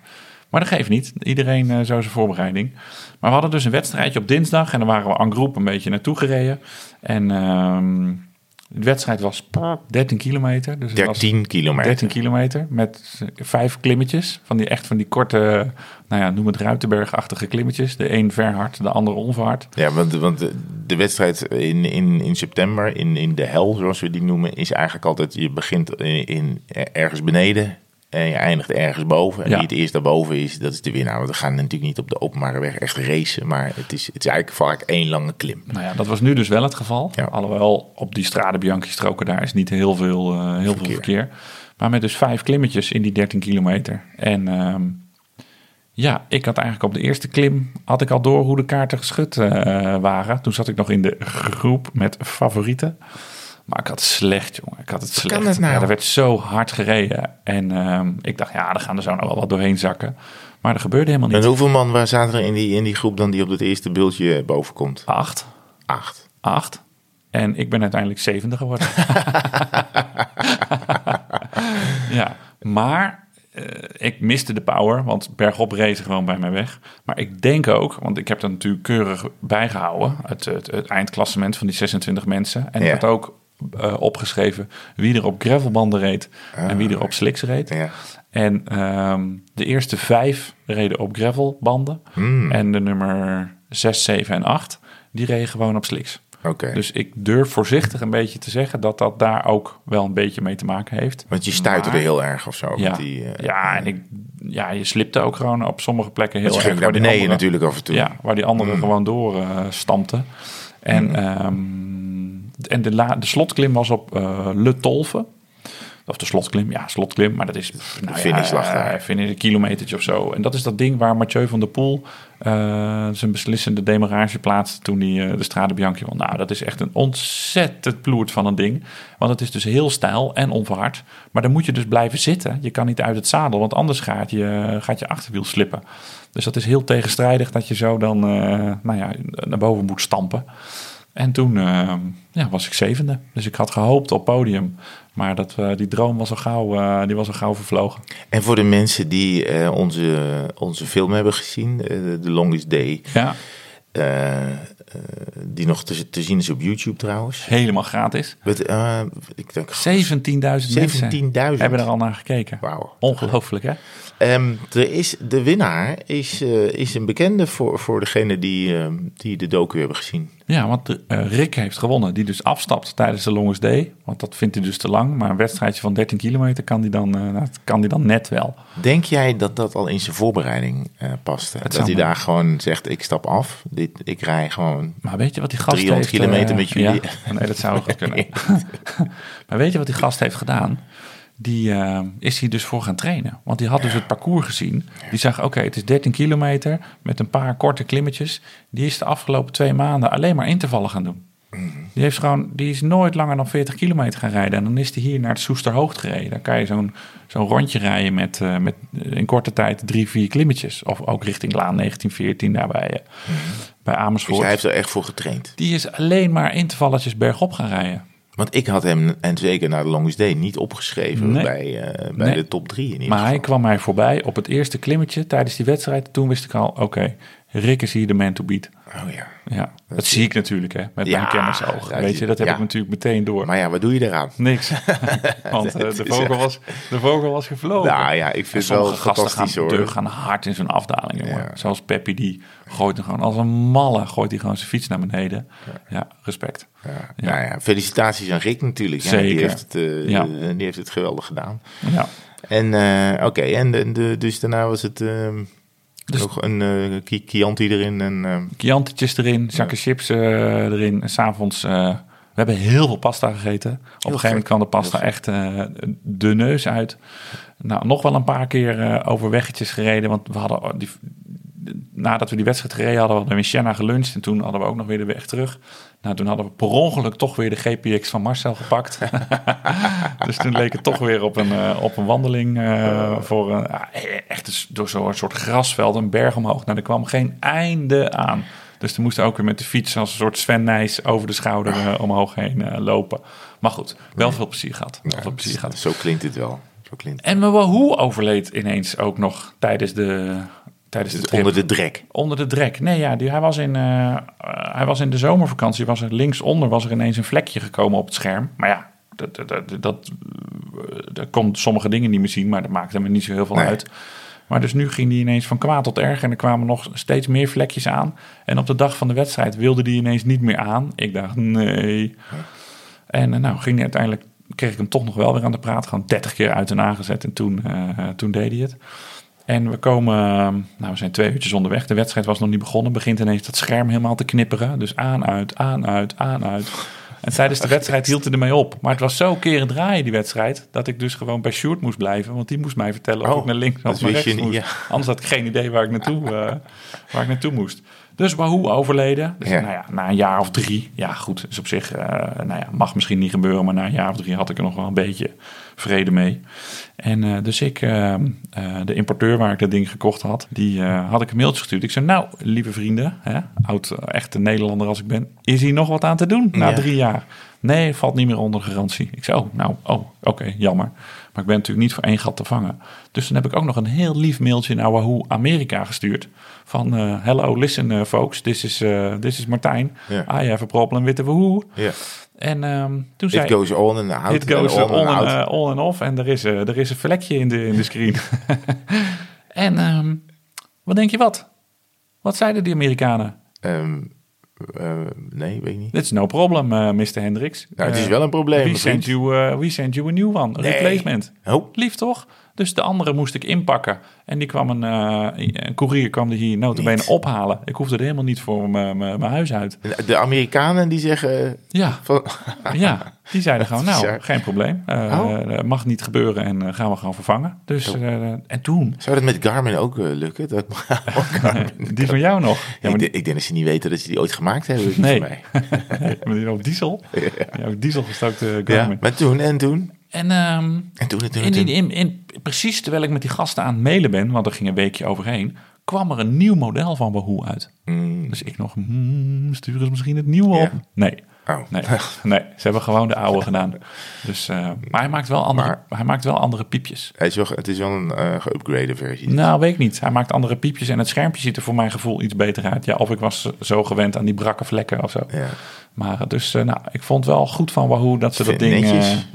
Speaker 2: Maar dat geeft niet. Iedereen eh, zo zijn voorbereiding. Maar we hadden dus een wedstrijdje op dinsdag. En dan waren we aan groep een beetje naartoe gereden. En ehm, De wedstrijd was 13 kilometer. Dus het was
Speaker 1: 13 kilometer.
Speaker 2: 13 kilometer met vijf klimmetjes. Van die echt van die korte, nou ja, noem het Ruitenberg-achtige klimmetjes. De een verhard, de andere onverhard.
Speaker 1: Ja, want, want de, de wedstrijd in, in, in september, in, in de hel zoals we die noemen, is eigenlijk altijd, je begint in, in ergens beneden en je eindigt ergens boven. En
Speaker 2: Ja.
Speaker 1: wie het eerst daarboven is, dat is de winnaar. Want we gaan natuurlijk niet op de openbare weg echt racen, maar het is, het is eigenlijk vaak één lange klim.
Speaker 2: Nou ja, dat was nu dus wel het geval.
Speaker 1: Ja.
Speaker 2: Alhoewel op die Strade Bianchi stroken daar is niet heel veel, eh, heel
Speaker 1: Verkeer.
Speaker 2: veel verkeer. Maar met dus vijf klimmetjes in die 13 kilometer. En ehm, ja, ik had eigenlijk op de eerste klim had ik al door hoe de kaarten geschud eh, waren. Toen zat ik nog in de groep met favorieten. Maar ik had het slecht, jongen. Ik had het slecht.
Speaker 1: kan nou?
Speaker 2: Ja, er werd zo hard gereden. En ehm, ik dacht, ja, er gaan er zo nog wel wat doorheen zakken. Maar er gebeurde helemaal
Speaker 1: En
Speaker 2: niet.
Speaker 1: hoeveel man waar zaten er in die, in die groep dan die op het eerste bultje boven komt?
Speaker 2: Acht.
Speaker 1: Acht.
Speaker 2: Acht. En ik ben uiteindelijk zevende geworden. ja, maar eh, ik miste de power, want bergop reed gewoon bij mij weg. Maar ik denk ook, want ik heb dat natuurlijk keurig bijgehouden, het, het, het eindklassement van die 26 mensen. En
Speaker 1: Ja.
Speaker 2: ik had ook eh, opgeschreven wie er op gravelbanden reed en wie er op slicks reed.
Speaker 1: Ja.
Speaker 2: En ehm, de eerste vijf reden op gravelbanden.
Speaker 1: Hmm.
Speaker 2: En de nummer 6, 7 en 8, die reden gewoon op slicks.
Speaker 1: Oké.
Speaker 2: Dus ik durf voorzichtig een beetje te zeggen dat dat daar ook wel een beetje mee te maken heeft.
Speaker 1: Want je stuiterde
Speaker 2: Maar-
Speaker 1: heel erg of zo.
Speaker 2: Ja,
Speaker 1: Met die, eh,
Speaker 2: ja, en ik, ja, je slipte ook gewoon op sommige plekken heel erg.
Speaker 1: ging naar
Speaker 2: waar die
Speaker 1: beneden
Speaker 2: anderen-
Speaker 1: natuurlijk af en toe.
Speaker 2: Ja, waar die anderen
Speaker 1: Mm.
Speaker 2: gewoon door stampten. En, ehm, en de, la, de slotklim was op eh, Le Tolve. Of de slotklim, ja, slotklim. Maar dat is pff, nou
Speaker 1: finishlag
Speaker 2: ja,
Speaker 1: daar.
Speaker 2: eh, finish, een kilometertje of zo. En dat is dat ding waar Mathieu van der Poel eh, zijn beslissende demarrage plaatste toen hij de Strade Bianchi won. Nou, dat is echt een ontzettend ploert van een ding. Want het is dus heel stijl en onverhard. Maar dan moet je dus blijven zitten. Je kan niet uit het zadel, want anders gaat je, gaat je achterwiel slippen. Dus dat is heel tegenstrijdig dat je zo dan nou ja, naar boven moet stampen. En toen eh, ja, was ik zevende. Dus ik had gehoopt op podium. Maar dat, eh, die droom was al gauw, eh, die was al gauw vervlogen.
Speaker 1: En voor de mensen die onze, onze film hebben gezien, The Longest Day,
Speaker 2: Ja,
Speaker 1: die nog te, te zien is op YouTube trouwens.
Speaker 2: helemaal gratis. 17.000
Speaker 1: eh, ik denk
Speaker 2: mensen
Speaker 1: 17.000.
Speaker 2: hebben er al naar gekeken.
Speaker 1: Wauw.
Speaker 2: Ongelooflijk, hè?
Speaker 1: Ehm, er is, de winnaar is, eh, is een bekende voor, voor degene die, die de docu hebben gezien.
Speaker 2: Ja, want eh, Rick heeft gewonnen. Die dus afstapt tijdens de Longest Day. Want dat vindt hij dus te lang. Maar een wedstrijdje van 13 kilometer kan die dan, eh, kan die dan net wel.
Speaker 1: Denk jij dat dat al in zijn voorbereiding eh paste? Dat hij daar gewoon zegt, ik stap af, dit, ik rij gewoon...
Speaker 2: Maar weet je wat die gast
Speaker 1: 300
Speaker 2: heeft...
Speaker 1: kilometer
Speaker 2: eh,
Speaker 1: met jullie.
Speaker 2: Ja, nee, dat zou goed kunnen. maar weet je wat die gast heeft gedaan? Die eh, is hier dus voor gaan trainen. Want die had dus het parcours gezien. Die zag, oké, het is 13 kilometer met een paar korte klimmetjes. Die is de afgelopen twee maanden alleen maar intervallen gaan doen.
Speaker 1: Mhm.
Speaker 2: Die, heeft gewoon, die is nooit langer dan 40 kilometer gaan rijden. En dan is hij hier naar het Soesterhoogd gereden. Dan kan je zo'n zo'n rondje rijden met, eh, met in korte tijd drie, vier klimmetjes. Of ook richting Laan 1914 daarbij bij
Speaker 1: Dus
Speaker 2: Amersfoort.
Speaker 1: hij heeft er echt voor getraind.
Speaker 2: Die is alleen maar intervalletjes bergop gaan rijden.
Speaker 1: Want ik had hem, en zeker na de Longest Day, niet opgeschreven
Speaker 2: Nee.
Speaker 1: bij, eh, bij
Speaker 2: Nee.
Speaker 1: de top drie in
Speaker 2: Maar
Speaker 1: geval.
Speaker 2: hij kwam mij voorbij op het eerste klimmetje tijdens die wedstrijd. Toen wist ik al, oké, Rick is hier de man to beat.
Speaker 1: Oh ja.
Speaker 2: Ja, dat zie ik natuurlijk hè, met
Speaker 1: Ja,
Speaker 2: mijn kennisoog. Weet je, dat heb
Speaker 1: ja.
Speaker 2: ik natuurlijk meteen door.
Speaker 1: Maar ja, wat doe je eraan?
Speaker 2: Niks. Want eh, de, vogel was, de vogel was gevlogen.
Speaker 1: Nou ja, ik vind het wel
Speaker 2: gasten
Speaker 1: fantastisch
Speaker 2: gaan,
Speaker 1: hoor.
Speaker 2: deur gaan hard in zijn afdaling. jongen.
Speaker 1: Ja.
Speaker 2: Zoals Peppy, die gooit hem gewoon als een malle. Gooit hij gewoon zijn fiets naar beneden. Ja, respect.
Speaker 1: Ja. Nou ja, felicitaties aan Rick natuurlijk. Ja,
Speaker 2: Zeker.
Speaker 1: Die, heeft het, eh, die heeft het geweldig gedaan.
Speaker 2: Ja.
Speaker 1: En eh, oké, en de, de, dus daarna was het ehm,
Speaker 2: Dus-
Speaker 1: nog een Chianti erin. En, ehm,
Speaker 2: erin, zakken chips eh, erin. En s'avonds, eh we hebben heel veel pasta gegeten. Op een gegeven moment kwam de pasta echt de neus uit. Nou, nog wel een paar keer over weggetjes gereden. Want we hadden die, nadat we die wedstrijd gereden hadden, hadden we in Siena geluncht. En toen hadden we ook nog weer de weg terug. Nou, toen hadden we per ongeluk toch weer de GPX van Marcel gepakt. dus toen leek het toch weer op een, eh, op een wandeling eh, voor een, ah, echt dus door zo'n soort grasveld, een berg omhoog. Nou, er kwam geen einde aan. Dus toen moesten we ook weer met de fiets als een soort Sven Nijs over de schouder eh, omhoog heen eh, lopen. Maar goed, wel veel plezier gehad. Wel veel plezier gehad.
Speaker 1: zo klinkt het wel. Zo klinkt het.
Speaker 2: En Wahoo overleed ineens ook nog tijdens de, tijdens de
Speaker 1: Dus
Speaker 2: trip.
Speaker 1: onder de drek.
Speaker 2: Onder de drek. Nee, ja, die, hij, was in, eh, hij was in de zomervakantie. Was er linksonder was er ineens een vlekje gekomen op het scherm. Maar ja, dat, dat, dat, dat, eh, dat kon sommige dingen niet meer zien. Maar dat maakte me niet zo heel veel
Speaker 1: Nee.
Speaker 2: uit. Maar dus nu ging die ineens van kwaad tot erg. En er kwamen nog steeds meer vlekjes aan. En op de dag van de wedstrijd wilde die ineens niet meer aan. Ik dacht, nee. En eh, nou, ging hij uiteindelijk, kreeg ik hem toch nog wel weer aan de praat. Gewoon 30 keer uit en aangezet. En toen, toen deed hij het. En we komen, nou we zijn twee uurtjes onderweg. De wedstrijd was nog niet begonnen. Begint ineens dat scherm helemaal te knipperen. Dus aan, uit, aan, uit, aan, uit. En tijdens de wedstrijd hield hij ermee op. Maar het was zo keren draaien die wedstrijd... dat ik dus gewoon bij Sjoerd moest blijven. Want die moest mij vertellen of
Speaker 1: Oh,
Speaker 2: ik naar links of naar rechts moest. Anders had ik geen idee waar ik naartoe, eh, waar ik naartoe moest. Dus Wahoo overleden. Dus
Speaker 1: Ja.
Speaker 2: nou ja, na een jaar of drie... Ja goed, is op zich... eh, nou ja, mag misschien niet gebeuren... maar na een jaar of drie had ik er nog wel een beetje vrede mee. En eh, dus ik, eh, eh, de importeur waar ik dat ding gekocht had, die had ik een mailtje gestuurd. Ik zei, nou, lieve vrienden, hè, oud, echte Nederlander als ik ben, is hier nog wat aan te doen na
Speaker 1: Ja.
Speaker 2: drie jaar? Nee, valt niet meer onder garantie. Ik zei, oh, nou, oh, oké, jammer. Maar ik ben natuurlijk niet voor één gat te vangen. Dus toen heb ik ook nog een heel lief mailtje naar Wahoo Amerika gestuurd. Van, hello, listen folks, this is, this is Martijn.
Speaker 1: Ja.
Speaker 2: I have a problem with the Wahoo.
Speaker 1: Ja.
Speaker 2: En ehm, toen zei
Speaker 1: It goes on and out.
Speaker 2: It goes
Speaker 1: and
Speaker 2: on,
Speaker 1: on and
Speaker 2: eh, on en off. En er is, eh, er is een vlekje in de, in de screen. en ehm, wat denk je wat? Wat zeiden die Amerikanen?
Speaker 1: Ehm, eh, nee, weet ik niet.
Speaker 2: It's no problem, Mr. Hendricks.
Speaker 1: Nou, het is wel een probleem.
Speaker 2: we send, you, we send you a new one, a
Speaker 1: Nee.
Speaker 2: replacement.
Speaker 1: Oh,
Speaker 2: Lief toch? Dus de andere moest ik inpakken. En die kwam een, eh een courier kwam die hier notabene ophalen. Ik hoefde er helemaal niet voor mijn huis uit.
Speaker 1: de Amerikanen die zeggen
Speaker 2: Ja,
Speaker 1: van...
Speaker 2: Ja, die zeiden gewoon, nou,
Speaker 1: bizar.
Speaker 2: geen probleem. Eh
Speaker 1: Oh.
Speaker 2: eh, mag niet gebeuren en eh, gaan we gewoon vervangen. Dus, eh, en toen,
Speaker 1: Zou dat met Garmin ook eh, lukken? Dat, Garmin-
Speaker 2: die van jou nog. Ja, maar
Speaker 1: ik,
Speaker 2: die,
Speaker 1: de- ik denk dat ze niet weten dat ze die ooit gemaakt hebben. die
Speaker 2: Nee.
Speaker 1: mij.
Speaker 2: maar die op diesel. Ja, ook diesel gestookte
Speaker 1: Ja,
Speaker 2: Garmin.
Speaker 1: maar toen en toen.
Speaker 2: En, ehm,
Speaker 1: En toen en toen en toen.
Speaker 2: in, in, in- precies terwijl ik met die gasten aan het mailen ben, want er ging een weekje overheen, kwam er een nieuw model van Wahoo uit.
Speaker 1: Mm,
Speaker 2: Dus ik nog, hmm, sturen ze misschien het nieuwe op? Nee.
Speaker 1: oh.
Speaker 2: Nee, nee, ze hebben gewoon de oude gedaan. Dus, eh, maar hij maakt, wel andere,
Speaker 1: Maar-
Speaker 2: hij maakt wel andere piepjes.
Speaker 1: Hij is wel, het is wel een eh geüpgrade versie.
Speaker 2: Nou, weet ik niet. Hij maakt andere piepjes en het schermpje ziet er voor mijn gevoel iets beter uit. Ja, of ik was zo gewend aan die brakke vlekken of zo.
Speaker 1: Ja.
Speaker 2: Maar dus, eh, nou, ik vond wel goed van Wahoo dat ze dat ding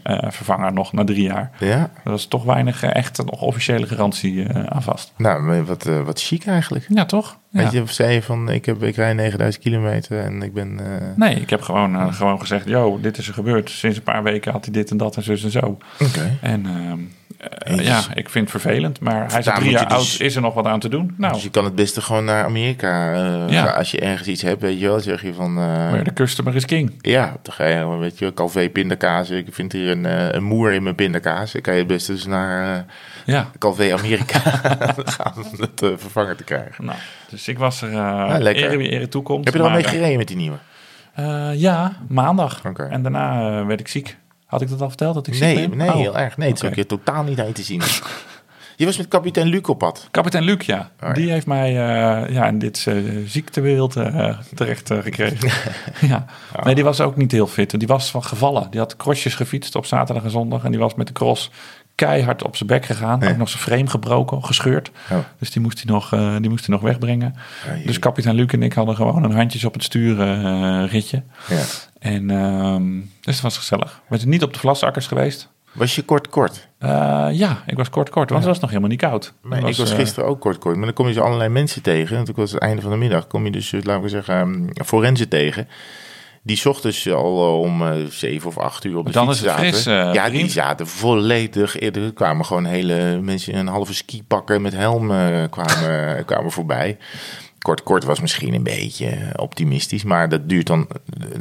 Speaker 2: eh, vervangen nog na drie jaar.
Speaker 1: ja,
Speaker 2: Er was toch weinig echt nog officiële garantie aan vast.
Speaker 1: nou, wat, wat chic eigenlijk.
Speaker 2: Ja, toch? Ja.
Speaker 1: Weet je, of zei je van, ik, heb, ik rij 9000 kilometer en ik ben...
Speaker 2: Nee, ik heb gewoon, gewoon gezegd, yo, dit is er gebeurd. Sinds een paar weken had hij dit en dat en zus en zo.
Speaker 1: Oké.
Speaker 2: En eh, ja, ik vind het vervelend, maar hij is drie jaar
Speaker 1: je dus-
Speaker 2: oud. Is er nog wat aan te doen? Nou,
Speaker 1: Dus je kan het beste gewoon naar Amerika eh,
Speaker 2: Ja.
Speaker 1: Als je ergens iets hebt, weet je wel, zeg je van... eh,
Speaker 2: maar de customer is king.
Speaker 1: ja, dan ga je, weet je, Calvé pindakaas. Ik vind hier een, een moer in mijn pindakaas. Dan kan je best dus naar
Speaker 2: Ja,
Speaker 1: Calvé Amerika gaan om het vervangen te krijgen.
Speaker 2: nou, dus ik was er uh,
Speaker 1: Ah, lekker.
Speaker 2: wie ere toekomt.
Speaker 1: Heb je er al mee gereden met die nieuwe?
Speaker 2: ja, maandag. En daarna werd ik ziek. Had ik dat al verteld dat ik ziek
Speaker 1: Nee,
Speaker 2: ben?
Speaker 1: nee
Speaker 2: Oh.
Speaker 1: heel erg. Nee, het is
Speaker 2: Oké.
Speaker 1: ook hier totaal niet je te zien. je was met kapitein Luc op pad.
Speaker 2: Kapitein Luc, ja.
Speaker 1: Oh, ja.
Speaker 2: Die heeft mij eh, ja, in dit eh, ziektebeeld eh, terecht gekregen. ja. Nee, die was ook niet heel fit. Die was van gevallen. Die had crossjes gefietst op zaterdag en zondag. En die was met de cross keihard op zijn bek gegaan.
Speaker 1: Ja.
Speaker 2: Ook nog zijn frame gebroken, gescheurd. Dus die moest hij nog, eh, die moest hij nog wegbrengen.
Speaker 1: Ja,
Speaker 2: Dus kapitein Luc en ik hadden gewoon een handjes op het sturen eh, ritje.
Speaker 1: ja.
Speaker 2: En ehm, dus het was gezellig. We zijn niet op de vlasakkers geweest.
Speaker 1: Was je kort kort?
Speaker 2: Eh, ja, ik was kort kort, want het was nog helemaal niet koud.
Speaker 1: Ik was gisteren ook kort kort. Maar dan kom je zo allerlei mensen tegen. Want ik was het einde van de middag. Kom je dus, laten we zeggen, ehm, forensen tegen. Die ochtends al eh, om eh, zeven of acht uur op de
Speaker 2: Dan
Speaker 1: fiets
Speaker 2: is het
Speaker 1: zaten.
Speaker 2: fris, eh,
Speaker 1: ja, die zaten volledig. Er kwamen gewoon hele mensen in een halve skipakken met helm eh, kwamen, kwamen voorbij. Kort kort was misschien een beetje optimistisch. Maar dat duurt dan...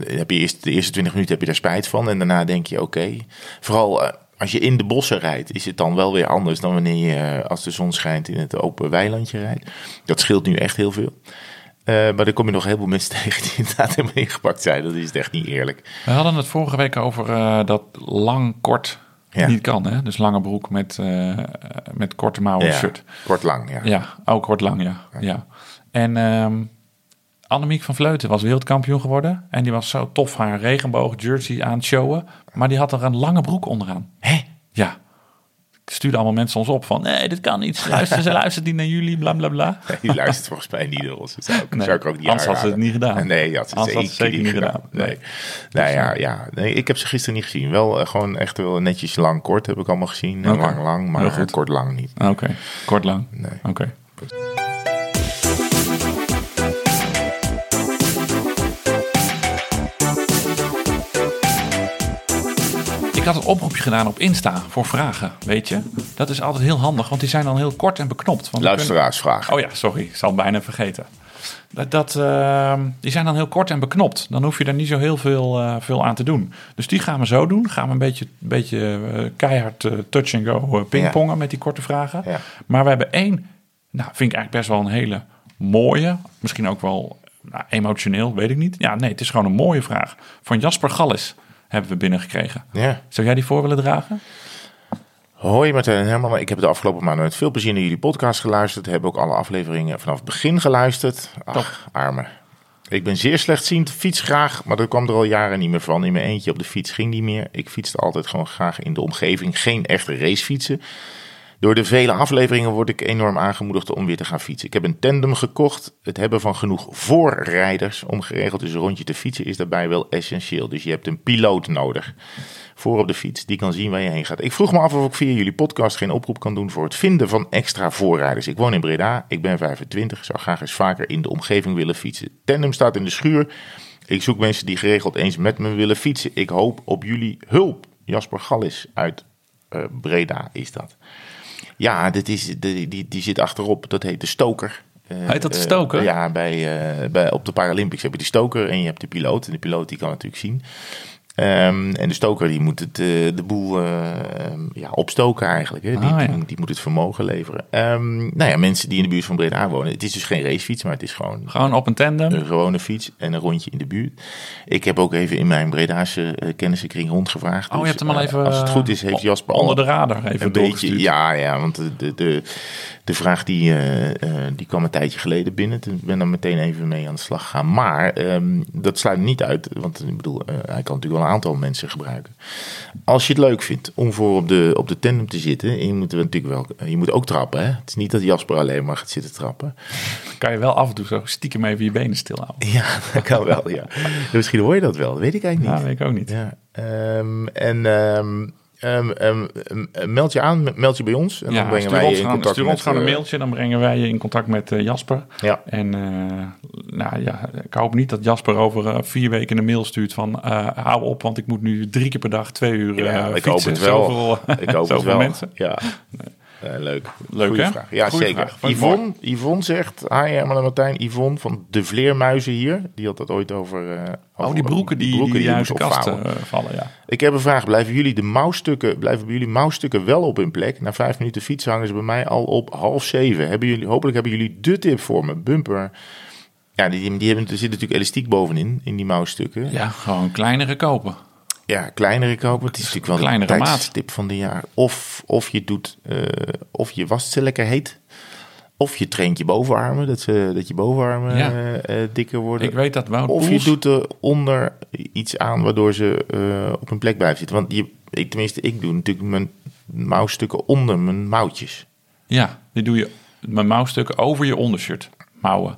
Speaker 1: Heb je eerst, de eerste twintig minuten heb je daar spijt van. En daarna denk je, oké. Vooral... als je in de bossen rijdt, is het dan wel weer anders dan wanneer je, als de zon schijnt, in het open weilandje rijdt. Dat scheelt nu echt heel veel. Eh, maar dan kom je nog heel veel mensen tegen die inderdaad helemaal ingepakt zijn. Dat is echt niet eerlijk.
Speaker 2: We hadden het vorige week over eh, dat lang kort
Speaker 1: Ja.
Speaker 2: niet kan. Hè? Dus lange broek met, eh, met korte mouwen
Speaker 1: Ja,
Speaker 2: shirt.
Speaker 1: kort lang, ja.
Speaker 2: Ja, ook kort lang, ja. ja. En ehm Annemiek van Vleuten was wereldkampioen geworden. En die was zo tof haar regenboog jersey aan het showen. Maar die had er een lange broek onderaan.
Speaker 1: Hè?
Speaker 2: Ja. Stuurden allemaal mensen ons op van... nee, dit kan niet. Luister, ze luistert niet naar jullie, bla bla bla.
Speaker 1: Die luistert volgens mij niet naar ons. Dat zou ik,
Speaker 2: Nee,
Speaker 1: zou ik ook niet
Speaker 2: anders had ze het niet gedaan.
Speaker 1: Nee, had ze zeker,
Speaker 2: had ze zeker niet gedaan.
Speaker 1: Nee.
Speaker 2: Nee.
Speaker 1: Nou ja, ja. Nee, ik heb ze gisteren niet gezien. Wel eh, gewoon echt wel netjes lang kort heb ik allemaal gezien. Lang lang, maar
Speaker 2: goed.
Speaker 1: kort lang niet.
Speaker 2: Oké, kort lang.
Speaker 1: Nee.
Speaker 2: Oké. Ik had een oproepje gedaan op Insta voor vragen, weet je. Dat is altijd heel handig, want die zijn dan heel kort en beknopt. Want
Speaker 1: Luisteraarsvragen.
Speaker 2: kunnen- Oh ja, sorry, ik zal het bijna vergeten. Dat, dat, ehm, die zijn dan heel kort en beknopt. Dan hoef je er niet zo heel veel, eh, veel aan te doen. Dus die gaan we zo doen. Gaan we een beetje, beetje eh, keihard eh, touch and go pingpongen met die korte vragen.
Speaker 1: Ja.
Speaker 2: Maar we hebben één, nou vind ik eigenlijk best wel een hele mooie. Misschien ook wel nou, emotioneel, weet ik niet. Ja, nee, het is gewoon een mooie vraag. Van Jasper Gallis hebben we binnengekregen.
Speaker 1: Ja.
Speaker 2: Zou jij die voor willen dragen?
Speaker 1: Hoi Martijn en Herman, ik heb de afgelopen maanden met veel plezier naar jullie podcast geluisterd. Heb ook alle afleveringen vanaf het begin geluisterd. Ach, arme. Ik ben zeer slechtziend, fiets graag, maar dat kwam er al jaren niet meer van. In mijn eentje op de fiets ging niet meer. Ik fietste altijd gewoon graag in de omgeving, geen echte racefietsen. Door de vele afleveringen word ik enorm aangemoedigd om weer te gaan fietsen. Ik heb een tandem gekocht. Het hebben van genoeg voorrijders om geregeld dus een rondje te fietsen is daarbij wel essentieel. Dus je hebt een piloot nodig voor op de fiets die kan zien waar je heen gaat. Ik vroeg me af of ik via jullie podcast geen oproep kan doen voor het vinden van extra voorrijders. Ik woon in Breda, ik ben 25, zou graag eens vaker in de omgeving willen fietsen. Tandem staat in de schuur. Ik zoek mensen die geregeld eens met me willen fietsen. Ik hoop op jullie hulp. Jasper Gallis uit eh, Breda is dat. Ja, dit is, die, die, die zit achterop. Dat heet de stoker. Eh,
Speaker 2: Heet dat de
Speaker 1: eh,
Speaker 2: stoker?
Speaker 1: ja, bij, eh, bij, op de Paralympics heb je de stoker en je hebt de piloot. En de piloot die kan natuurlijk zien. Ehm, en de stoker die moet het, eh, de boel eh, ja, opstoken eigenlijk. Hè. Die,
Speaker 2: Ah, ja.
Speaker 1: die, die moet het vermogen leveren. Ehm, nou ja, mensen die in de buurt van Breda wonen. Het is dus geen racefiets, maar het is gewoon
Speaker 2: Gewoon op een tandem?
Speaker 1: een gewone fiets en een rondje in de buurt. Ik heb ook even in mijn Bredaanse uh, kennissenkring rondgevraagd.
Speaker 2: Oh, je
Speaker 1: Dus,
Speaker 2: hebt hem al
Speaker 1: eh,
Speaker 2: even...
Speaker 1: Als het goed is, heeft Jasper al
Speaker 2: Onder de radar even
Speaker 1: een beetje, ja, ja, want de, de, de, de vraag die, die kwam een tijdje geleden binnen. Toen ben er meteen even mee aan de slag gegaan. Maar ehm, dat sluit niet uit, want ik bedoel, hij kan natuurlijk wel een aantal mensen gebruiken. Als je het leuk vindt om voor op de, op de tandem te zitten, en je moet er natuurlijk wel, je moet ook trappen. Hè? Het is niet dat Jasper alleen maar gaat zitten trappen.
Speaker 2: Kan je wel af en toe zo stiekem even je benen stilhouden.
Speaker 1: Ja, dat kan wel, ja. Misschien hoor je dat wel, dat weet ik eigenlijk
Speaker 2: Ja,
Speaker 1: niet.
Speaker 2: weet ik ook niet.
Speaker 1: Ja, ehm, en ehm, ehm, ehm, ehm, meld je aan, meld je bij ons. En dan
Speaker 2: Ja,
Speaker 1: brengen
Speaker 2: stuur
Speaker 1: wij
Speaker 2: ons,
Speaker 1: je in
Speaker 2: gewoon,
Speaker 1: contact
Speaker 2: stuur ons gewoon een
Speaker 1: eh,
Speaker 2: mailtje, dan brengen wij je in contact met eh, Jasper.
Speaker 1: Ja.
Speaker 2: En eh, nou ja, ik hoop niet dat Jasper over vier weken een mail stuurt van hou op, want ik moet nu drie keer per dag twee uur
Speaker 1: Ja, ik
Speaker 2: fietsen.
Speaker 1: hoop het wel.
Speaker 2: Zoveel,
Speaker 1: Ik hoop het wel.
Speaker 2: mensen.
Speaker 1: Ja. Eh, leuk.
Speaker 2: Leuk,
Speaker 1: Goeie
Speaker 2: hè?
Speaker 1: vraag. Ja,
Speaker 2: Goeie
Speaker 1: zeker.
Speaker 2: vraag.
Speaker 1: Yvonne, Yvonne zegt, hi Herman en Martijn, Yvonne van de Vleermuizen hier. Die had dat ooit over... eh,
Speaker 2: Oh, die broeken die,
Speaker 1: broeken
Speaker 2: die, uit de kast eh, vallen, ja.
Speaker 1: Ik heb een vraag. Blijven jullie de mouwstukken, blijven bij jullie mouwstukken wel op hun plek? Na vijf minuten fietsen hangen ze bij mij al op half zeven. Hebben jullie, hopelijk hebben jullie de tip voor me. Bumper. Ja, die, die hebben, er zit natuurlijk elastiek bovenin, in die mouwstukken.
Speaker 2: Ja, gewoon kleinere kopen.
Speaker 1: Ja, kleinere kopen. Het is natuurlijk wel
Speaker 2: Kleinere maat.
Speaker 1: tijdstip van de jaar. Of, of je doet, eh, of je wast ze lekker heet. Of je traint je bovenarmen, dat, ze, dat je bovenarmen
Speaker 2: Ja.
Speaker 1: eh, eh, dikker worden.
Speaker 2: Ik weet dat Wout
Speaker 1: of je doet eronder iets aan waardoor ze op hun plek blijven zitten. Want je, ik, tenminste, ik doe natuurlijk mijn mouwstukken onder mijn mouwtjes.
Speaker 2: Ja, die doe je met mouwstukken over je ondershirt. Mouwen.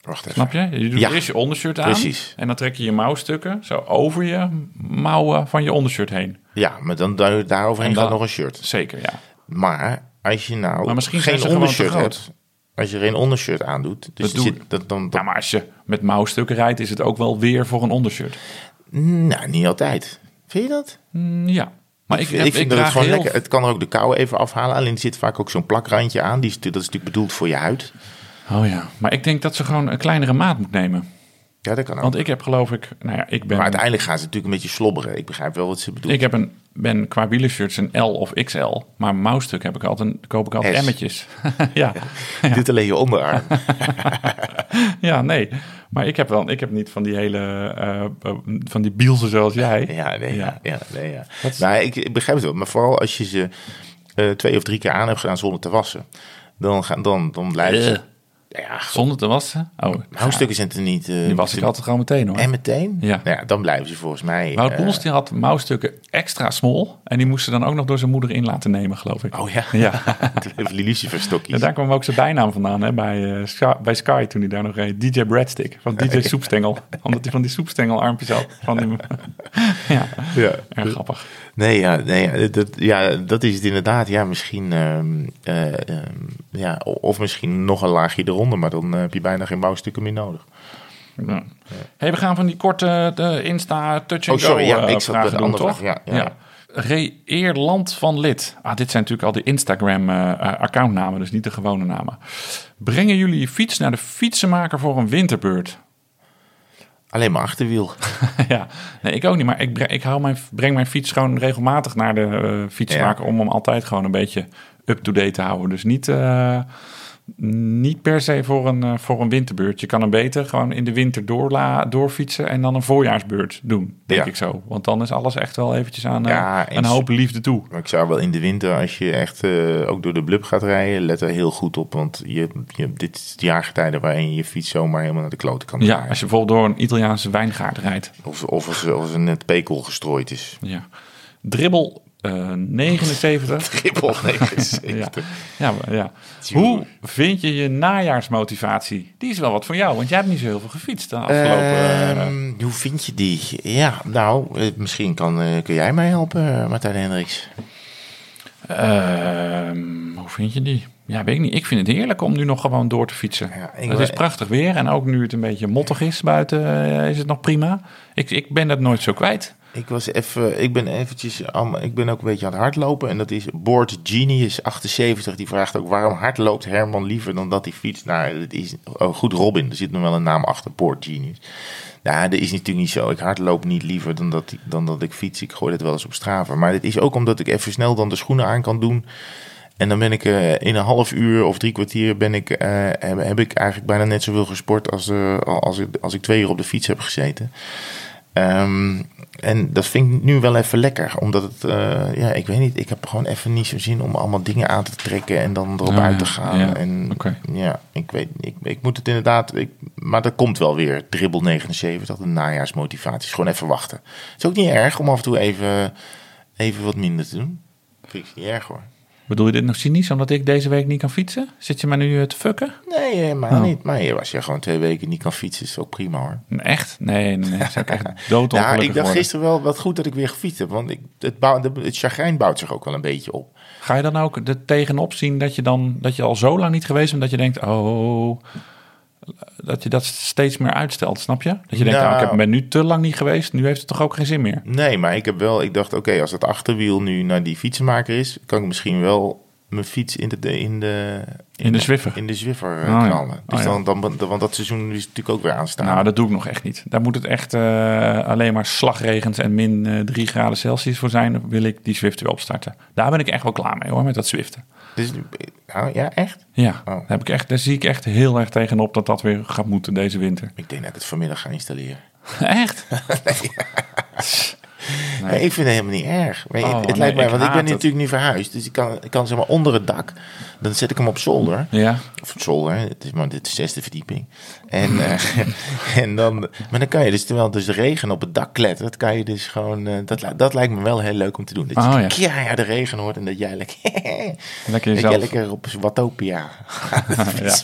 Speaker 1: Wacht even.
Speaker 2: Snap je? Je doet
Speaker 1: Ja,
Speaker 2: eerst je ondershirt aan.
Speaker 1: precies.
Speaker 2: En dan trek je je mouwstukken zo over je mouwen van je ondershirt heen.
Speaker 1: Ja, maar dan daar- daaroverheen
Speaker 2: En dan-
Speaker 1: gaat nog een shirt.
Speaker 2: Zeker, ja.
Speaker 1: Maar als je nou
Speaker 2: Maar misschien
Speaker 1: geen ondershirt hebt, als je geen ondershirt aandoet, dus
Speaker 2: Dat
Speaker 1: zit, dat, dan,
Speaker 2: Ja, maar als je met mouwstukken rijdt, is het ook wel weer voor een ondershirt.
Speaker 1: nou, niet altijd. Vind je dat?
Speaker 2: Mm, ja. Maar ik,
Speaker 1: ik,
Speaker 2: heb-
Speaker 1: ik vind
Speaker 2: ik
Speaker 1: dat het gewoon
Speaker 2: heel...
Speaker 1: lekker. Het kan er ook de kou even afhalen. Alleen er zit vaak ook zo'n plakrandje aan. Die dat is natuurlijk bedoeld voor je huid.
Speaker 2: Oh ja. Maar ik denk dat ze gewoon een kleinere maat moet nemen.
Speaker 1: Ja, dat kan ook.
Speaker 2: Want ik heb geloof ik... Nou ja, ik ben...
Speaker 1: maar uiteindelijk gaan ze natuurlijk een beetje slobberen. Ik begrijp wel wat ze bedoelen.
Speaker 2: Ik heb een, ben qua wielershirts een L of XL. Maar mouwstuk heb ik altijd, koop ik altijd emmetjes. ja.
Speaker 1: Dit alleen je onderarm.
Speaker 2: ja, nee. Maar ik heb, wel, ik heb niet van die hele... eh, eh, van die bielsen zoals jij.
Speaker 1: ja, nee, ja. Nee, ja.
Speaker 2: Is-
Speaker 1: Nou, ik, ik begrijp het wel. Maar vooral als je ze eh, twee of drie keer aan hebt gedaan zonder te wassen. Dan, gaan, dan, dan blijven ze...
Speaker 2: Eh.
Speaker 1: Ja,
Speaker 2: Zonder te wassen? Oh,
Speaker 1: mouwstukken zijn er niet... eh,
Speaker 2: die was ik altijd gewoon meteen hoor.
Speaker 1: En meteen?
Speaker 2: Ja.
Speaker 1: Nou ja, dan blijven ze volgens mij...
Speaker 2: Wout Poels die had mouwstukken extra small. En die moesten dan ook nog door zijn moeder in laten nemen, geloof ik.
Speaker 1: Oh ja,
Speaker 2: Ja.
Speaker 1: luciferstokjes.
Speaker 2: Ja, daar kwam ook zijn bijnaam vandaan hè, bij, eh, Sky, bij Sky toen hij daar nog reed. DJ Breadstick van DJ Soepstengel. Omdat hij van die soepstengelarmpjes had. Van die, ja,
Speaker 1: Ja.
Speaker 2: erg grappig.
Speaker 1: Nee, ja, nee ja, dat, ja, dat is het inderdaad. Ja, misschien... ehm, eh, ehm, ja, of misschien nog een laagje eronder, maar dan eh, heb je bijna geen bouwstukken meer nodig.
Speaker 2: Ja. Hey, we gaan van die korte de Insta touch and
Speaker 1: Oh, sorry,
Speaker 2: go
Speaker 1: ja,
Speaker 2: eh,
Speaker 1: ik zat bij de andere
Speaker 2: toch?
Speaker 1: vraag, ja, ja.
Speaker 2: Reëerland van Lid. Ah, dit zijn natuurlijk al die Instagram eh, eh, accountnamen, dus niet de gewone namen. Brengen jullie je fiets naar de fietsenmaker voor een winterbeurt?
Speaker 1: Alleen maar achterwiel.
Speaker 2: ja, nee, ik ook niet. Maar ik, breng, ik hou mijn, breng mijn fiets gewoon regelmatig naar de eh, fietsmaker... om hem altijd gewoon een beetje up-to-date te houden. Dus niet, eh, niet per se voor een, eh, voor een winterbeurt. Je kan hem beter gewoon in de winter doorla, doorfietsen... en dan een voorjaarsbeurt doen, denk
Speaker 1: Ja.
Speaker 2: ik zo. Want dan is alles echt wel eventjes aan eh, een hoop liefde toe.
Speaker 1: Maar ik zou wel in de winter, als je echt eh, ook door de blub gaat rijden, let er heel goed op. Want je, je, dit is de jaargetijden waarin je je fiets zomaar helemaal naar de kloten kan
Speaker 2: Ja, als je bijvoorbeeld door een Italiaanse wijngaard rijdt.
Speaker 1: Of, of, als, als er net pekel gestrooid is.
Speaker 2: Ja. Dribbel eh 79.
Speaker 1: Triple 79.
Speaker 2: Ja, ja. Hoe vind je je najaarsmotivatie? Die is wel wat voor jou, want jij hebt niet zo heel veel gefietst de afgelopen... eh,
Speaker 1: Ehm, hoe vind je die? Ja, nou, eh, misschien kan, eh, kun jij mij helpen, Martijn Hendricks.
Speaker 2: ehm, hoe vind je die? Ja, weet ik niet. Ik vind het heerlijk om nu nog gewoon door te fietsen.
Speaker 1: Ja,
Speaker 2: het is prachtig weer en ook nu het een beetje mottig is buiten, is het nog prima. Ik, ik ben dat nooit zo kwijt.
Speaker 1: Ik was even, ik ben eventjes, ik ben ook een beetje aan het hardlopen. En dat is Board Genius 78. Die vraagt ook waarom hardloopt Herman liever dan dat hij fietst. Nou, het is oh, goed Robin. Er zit nog wel een naam achter, Board Genius. Nou, dat is natuurlijk niet zo. Ik hardloop niet liever dan dat, ik- dan dat ik fiets. Ik gooi dat wel eens op Strava. Maar het is ook omdat ik even snel dan de schoenen aan kan doen. En dan ben ik eh, in een half uur of drie kwartier ben ik, eh, heb, ik eigenlijk bijna net zoveel gesport als, eh, als, ik, als ik twee uur op de fiets heb gezeten. Ehm, en dat vind ik nu wel even lekker. Omdat het, eh, ja, ik weet niet, ik heb gewoon even niet zo zin om allemaal dingen aan te trekken en dan erop
Speaker 2: Ah,
Speaker 1: uit te gaan.
Speaker 2: ja,
Speaker 1: En ja, ik weet, ik, ik moet het inderdaad, ik, maar dat komt wel weer. Dribbel 79, de najaarsmotivatie. Gewoon even wachten. Het is ook niet erg om af en toe even, even wat minder te doen. Vind ik niet erg hoor.
Speaker 2: Bedoel je dit nog cynisch omdat ik deze week niet kan fietsen? Zit je mij nu eh, te fucken?
Speaker 1: Nee, helemaal
Speaker 2: Oh.
Speaker 1: niet. Maar als je gewoon twee weken niet kan fietsen, is ook prima hoor.
Speaker 2: Echt? Nee, nee, nee. Zou ik echt doodongelukkig
Speaker 1: Ja, ik dacht
Speaker 2: worden.
Speaker 1: gisteren wel wat goed dat ik weer gefietst heb. Want ik, het, bouw, het chagrijn bouwt zich ook wel een beetje op.
Speaker 2: Ga je dan ook er tegenop zien dat je dan dat je al zo lang niet geweest bent dat je denkt, oh, dat je dat steeds meer uitstelt, snap je? Dat je denkt,
Speaker 1: Nou.
Speaker 2: nou, ik heb- ben nu te lang niet geweest, nu heeft het toch ook geen zin meer.
Speaker 1: Nee, maar ik heb wel, ik dacht, oké, als het achterwiel nu naar die fietsenmaker is, kan ik misschien wel mijn fiets in de, in de,
Speaker 2: In de Zwiffer.
Speaker 1: In de Zwiffer eh,
Speaker 2: Oh ja.
Speaker 1: knallen. Dus
Speaker 2: Oh ja.
Speaker 1: dan, dan, want dat seizoen is natuurlijk ook weer aanstaan.
Speaker 2: Nou, dat doe ik nog echt niet. Daar moet het echt eh, alleen maar slagregens en min eh 3 graden Celsius voor zijn, wil ik die Zwift weer opstarten. Daar ben ik echt wel klaar mee hoor, met dat Zwiften.
Speaker 1: dus, nou, ja, echt?
Speaker 2: Ja,
Speaker 1: Oh.
Speaker 2: daar, heb ik echt, daar zie ik echt heel erg tegenop dat dat weer gaat moeten deze winter.
Speaker 1: Ik denk dat ik het vanmiddag ga installeren.
Speaker 2: Echt?
Speaker 1: Nee. ik vind het helemaal niet erg. Weet je,
Speaker 2: Oh,
Speaker 1: het, het
Speaker 2: nee,
Speaker 1: lijkt mij, want ik ben
Speaker 2: het.
Speaker 1: natuurlijk nu verhuisd. Dus ik kan, ik kan zeg maar onder het dak. Dan zet ik hem op zolder.
Speaker 2: Ja.
Speaker 1: Of op zolder, het is maar dit is de zesde verdieping. En, eh, en dan, maar dan kan je dus, terwijl dus de regen op het dak klettert, kan je dus gewoon, eh, dat, dat lijkt me wel heel leuk om te doen. Dat je
Speaker 2: Oh, ja.
Speaker 1: keihard de regen hoort en dat jij lekker,
Speaker 2: Lekker jezelf.
Speaker 1: lekker op Watopia
Speaker 2: Ja.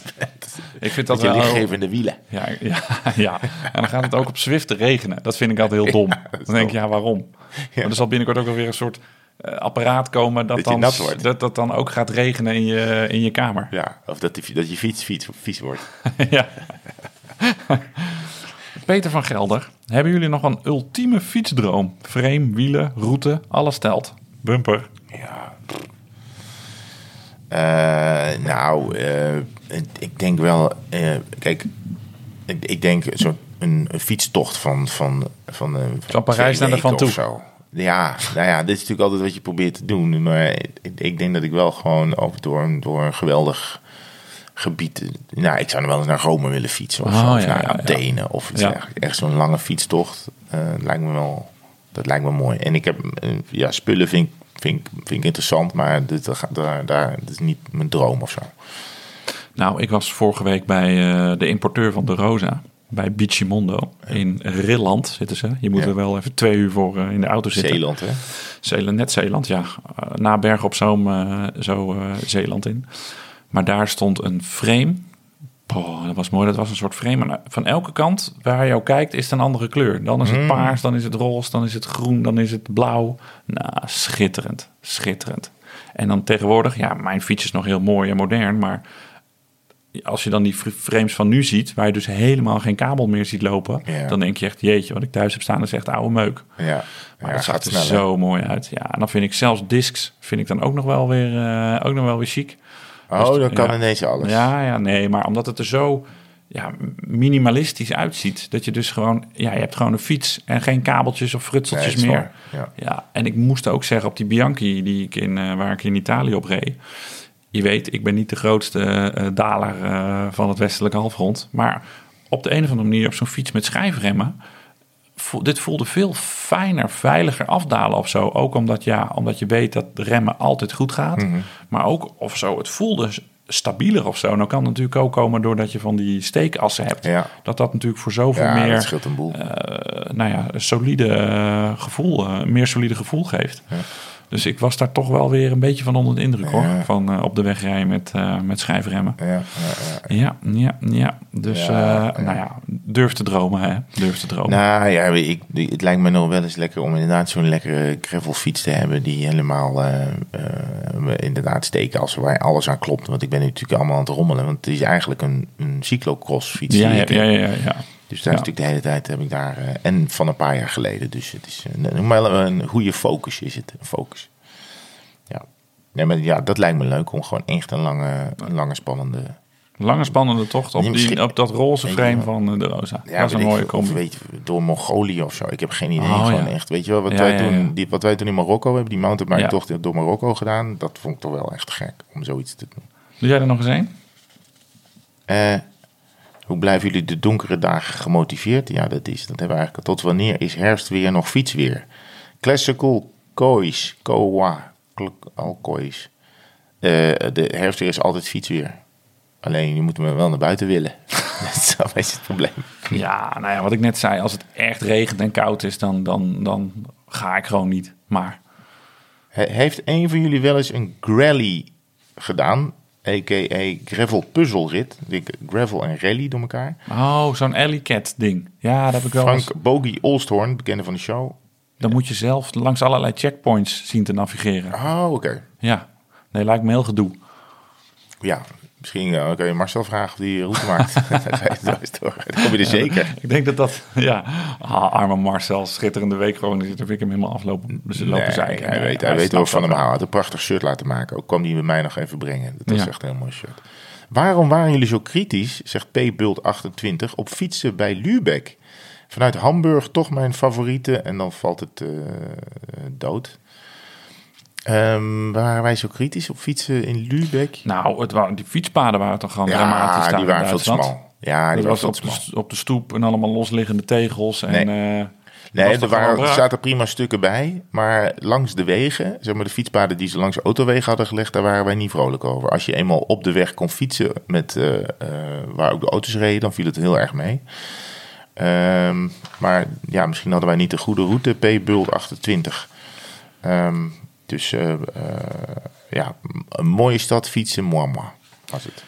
Speaker 2: Ik vind dat
Speaker 1: je
Speaker 2: wel...
Speaker 1: lichtgevende wielen.
Speaker 2: Ja, ja, ja, en dan gaat het ook op Zwift regenen. Dat vind ik altijd heel dom. dan denk je, ja, waarom? Maar er zal binnenkort ook alweer een soort eh, apparaat komen dat,
Speaker 1: Dat
Speaker 2: dan,
Speaker 1: nat wordt.
Speaker 2: dat, dat dan ook gaat regenen in je, in je kamer.
Speaker 1: Ja, of dat, die, dat je fiets, fiets vies wordt.
Speaker 2: ja. Peter van Gelder, hebben jullie nog een ultieme fietsdroom? Frame, wielen, route, alles telt. Bumper.
Speaker 1: Ja. Eh, nou, eh, ik denk wel. kijk, ik, ik denk zo'n een, een fietstocht van. van, van, eh,
Speaker 2: Van Parijs naar de Van Toe.
Speaker 1: zo. Ja, nou ja, dit is natuurlijk altijd wat je probeert te doen. Maar ik, ik denk dat ik wel gewoon over door, een- door een geweldig gebied. Nou, ik zou nog wel eens naar Rome willen fietsen. Of,
Speaker 2: Oh,
Speaker 1: of
Speaker 2: ja,
Speaker 1: naar
Speaker 2: ja.
Speaker 1: Athene. Of
Speaker 2: Ja.
Speaker 1: echt zo'n lange fietstocht. eh, lijkt me wel. Dat lijkt me mooi. En ik heb, eh, ja, spullen vind, ik- vind, vind ik interessant, maar dit, daar, daar, is niet mijn droom of zo.
Speaker 2: Nou, ik was vorige week bij de importeur van de Rosa. Bij Bichimondo. In Rilland zitten ze. Je moet
Speaker 1: Ja.
Speaker 2: er wel even twee uur voor eh, in de auto zitten.
Speaker 1: Zeeland, hè?
Speaker 2: Zeeland, net Zeeland, ja. Eh, na Bergen op Zoom eh, zo Zeeland in. Maar daar stond een frame. Dat was mooi. Dat was een soort frame. En van elke kant waar je ook kijkt is het een andere kleur. Dan is het
Speaker 1: Mm.
Speaker 2: paars, dan is het roze, dan is het groen, dan is het blauw. Nou, schitterend. Schitterend. En dan tegenwoordig, ja, mijn fiets is nog heel mooi en modern, maar als je dan die fr- frames van nu ziet, waar je dus helemaal geen kabel meer ziet lopen,
Speaker 1: Ja.
Speaker 2: dan denk je echt, jeetje, wat ik thuis heb staan is echt oude meuk.
Speaker 1: Ja,
Speaker 2: Maar
Speaker 1: ja
Speaker 2: dat
Speaker 1: gaat
Speaker 2: zag er zo mooi uit. Ja, en dan vind ik zelfs discs vind ik dan ook nog wel weer, eh, ook nog wel weer chic.
Speaker 1: Oh,
Speaker 2: Dus,
Speaker 1: dan kan
Speaker 2: ja.
Speaker 1: ineens alles.
Speaker 2: Ja, ja, nee, maar omdat het er zo ja, minimalistisch uitziet, dat je dus gewoon, ja, je hebt gewoon een fiets en geen kabeltjes of frutseltjes meer.
Speaker 1: Ja.
Speaker 2: Ja, en ik moest ook zeggen op die Bianchi die ik in, eh, waar ik in Italië op reed. Je weet, ik ben niet de grootste eh, daler eh, van het westelijke halfrond. Maar op de een of andere manier op zo'n fiets met schijfremmen. dit voelde veel fijner, veiliger afdalen of zo. Ook omdat, ja, omdat je weet dat de remmen altijd goed gaat.
Speaker 1: Mhm.
Speaker 2: Maar ook of zo, het voelde stabieler of zo. Nou kan het natuurlijk ook komen doordat je van die steekassen hebt.
Speaker 1: Ja.
Speaker 2: Dat dat natuurlijk voor zoveel
Speaker 1: Ja,
Speaker 2: meer
Speaker 1: een boel.
Speaker 2: eh, nou ja, solide eh, gevoel, eh, meer solide gevoel geeft. Dus ik was daar toch wel weer een beetje van onder de indruk hoor.
Speaker 1: Ja.
Speaker 2: Van eh, op de weg rijden met, eh, met schijfremmen.
Speaker 1: ja, ja, ja.
Speaker 2: Ja, ja, ja. Dus eh, nou ja, durf te dromen hè. Durf te dromen.
Speaker 1: Nou ja, ik, het lijkt me nog wel eens lekker om inderdaad zo'n lekkere gravelfiets te hebben die helemaal inderdaad steken als waar alles aan klopt. Want ik ben nu natuurlijk allemaal aan het rommelen, want het is eigenlijk een, een cyclocross fiets.
Speaker 2: ja, ja, ja, ja.
Speaker 1: Dus daar is natuurlijk de hele tijd heb ik daar, eh, en van een paar jaar geleden. Dus het is een, een, een goede focus is het, een focus. Ja. Nee, maar ja, dat lijkt me leuk om gewoon echt een lange, een lange spannende...
Speaker 2: Lange spannende tocht op, die, op dat roze frame van eh, de Rosa.
Speaker 1: Ja,
Speaker 2: dat is een mooie combi.
Speaker 1: weet je, door Mongolië of zo. Ik heb geen idee.
Speaker 2: Oh,
Speaker 1: gewoon
Speaker 2: ja.
Speaker 1: echt. Weet je wel, wat,
Speaker 2: Ja,
Speaker 1: wij toen. Die, wat wij toen in Marokko hebben, die mountainbike-tocht
Speaker 2: Ja.
Speaker 1: door Marokko gedaan, dat vond ik toch wel echt gek om zoiets te doen.
Speaker 2: Doe jij er nog eens een?
Speaker 1: Eh, hoe blijven jullie de donkere dagen gemotiveerd? Ja, dat is, dat hebben we eigenlijk. Tot wanneer is herfst weer nog fietsweer? Classical Kois, Kowa, Kl- Alkois. Eh, de herfstweer is altijd fietsweer. Alleen je moet hem wel naar buiten willen. dat is een beetje het probleem.
Speaker 2: Ja, nou ja, wat ik net zei. Als het echt regent en koud is, dan, dan, dan ga ik gewoon niet. Maar
Speaker 1: He- Heeft een van jullie wel eens een grally gedaan? A.k.a. gravel puzzelrit. Gravel en rally door elkaar.
Speaker 2: Oh, zo'n Alley Cat ding. Ja, dat heb ik wel eens.
Speaker 1: Frank Bogie Olsthoorn, bekende van de show.
Speaker 2: Dan moet je zelf langs allerlei checkpoints zien te navigeren.
Speaker 1: Oh, oké.
Speaker 2: Ja, nee, lijkt me heel gedoe.
Speaker 1: Ja, misschien eh, kan je Marcel vragen of die route maakt. Door. Dan kom je er zeker.
Speaker 2: Ik denk dat dat, ja, ah, arme Marcel, schitterende week gewoon. Dan vind ik hem helemaal aflopen dus lopen
Speaker 1: Nee, hij
Speaker 2: Nee,
Speaker 1: weet, hij weet wel
Speaker 2: snapt
Speaker 1: van
Speaker 2: dat
Speaker 1: hem houden. Hij had een prachtig shirt laten maken. Ook kwam die bij mij nog even brengen. Dat
Speaker 2: Ja.
Speaker 1: echt een heel mooi shirt. Waarom waren jullie zo kritisch, zegt P-Bult28, op fietsen bij Lübeck? Vanuit Hamburg toch mijn favoriete en dan valt het eh, dood. Ehm, waren wij zo kritisch op fietsen in Lübeck?
Speaker 2: Nou, het waren, die fietspaden waren toch gewoon dramatisch
Speaker 1: Ja,
Speaker 2: daar
Speaker 1: die waren veel smal. Ja, die
Speaker 2: was op de, op de stoep en allemaal losliggende tegels. En,
Speaker 1: Nee.
Speaker 2: eh,
Speaker 1: Nee, er, waren, er zaten prima stukken bij. Maar langs de wegen, zeg maar de fietspaden die ze langs de autowegen hadden gelegd, daar waren wij niet vrolijk over. Als je eenmaal op de weg kon fietsen met, eh, eh, waar ook de auto's reden, dan viel het heel erg mee. Ehm, maar ja, misschien hadden wij niet de goede route. P-Bult 28. Ehm, dus ja, een mooie stad fietsen, moi, moi, was het.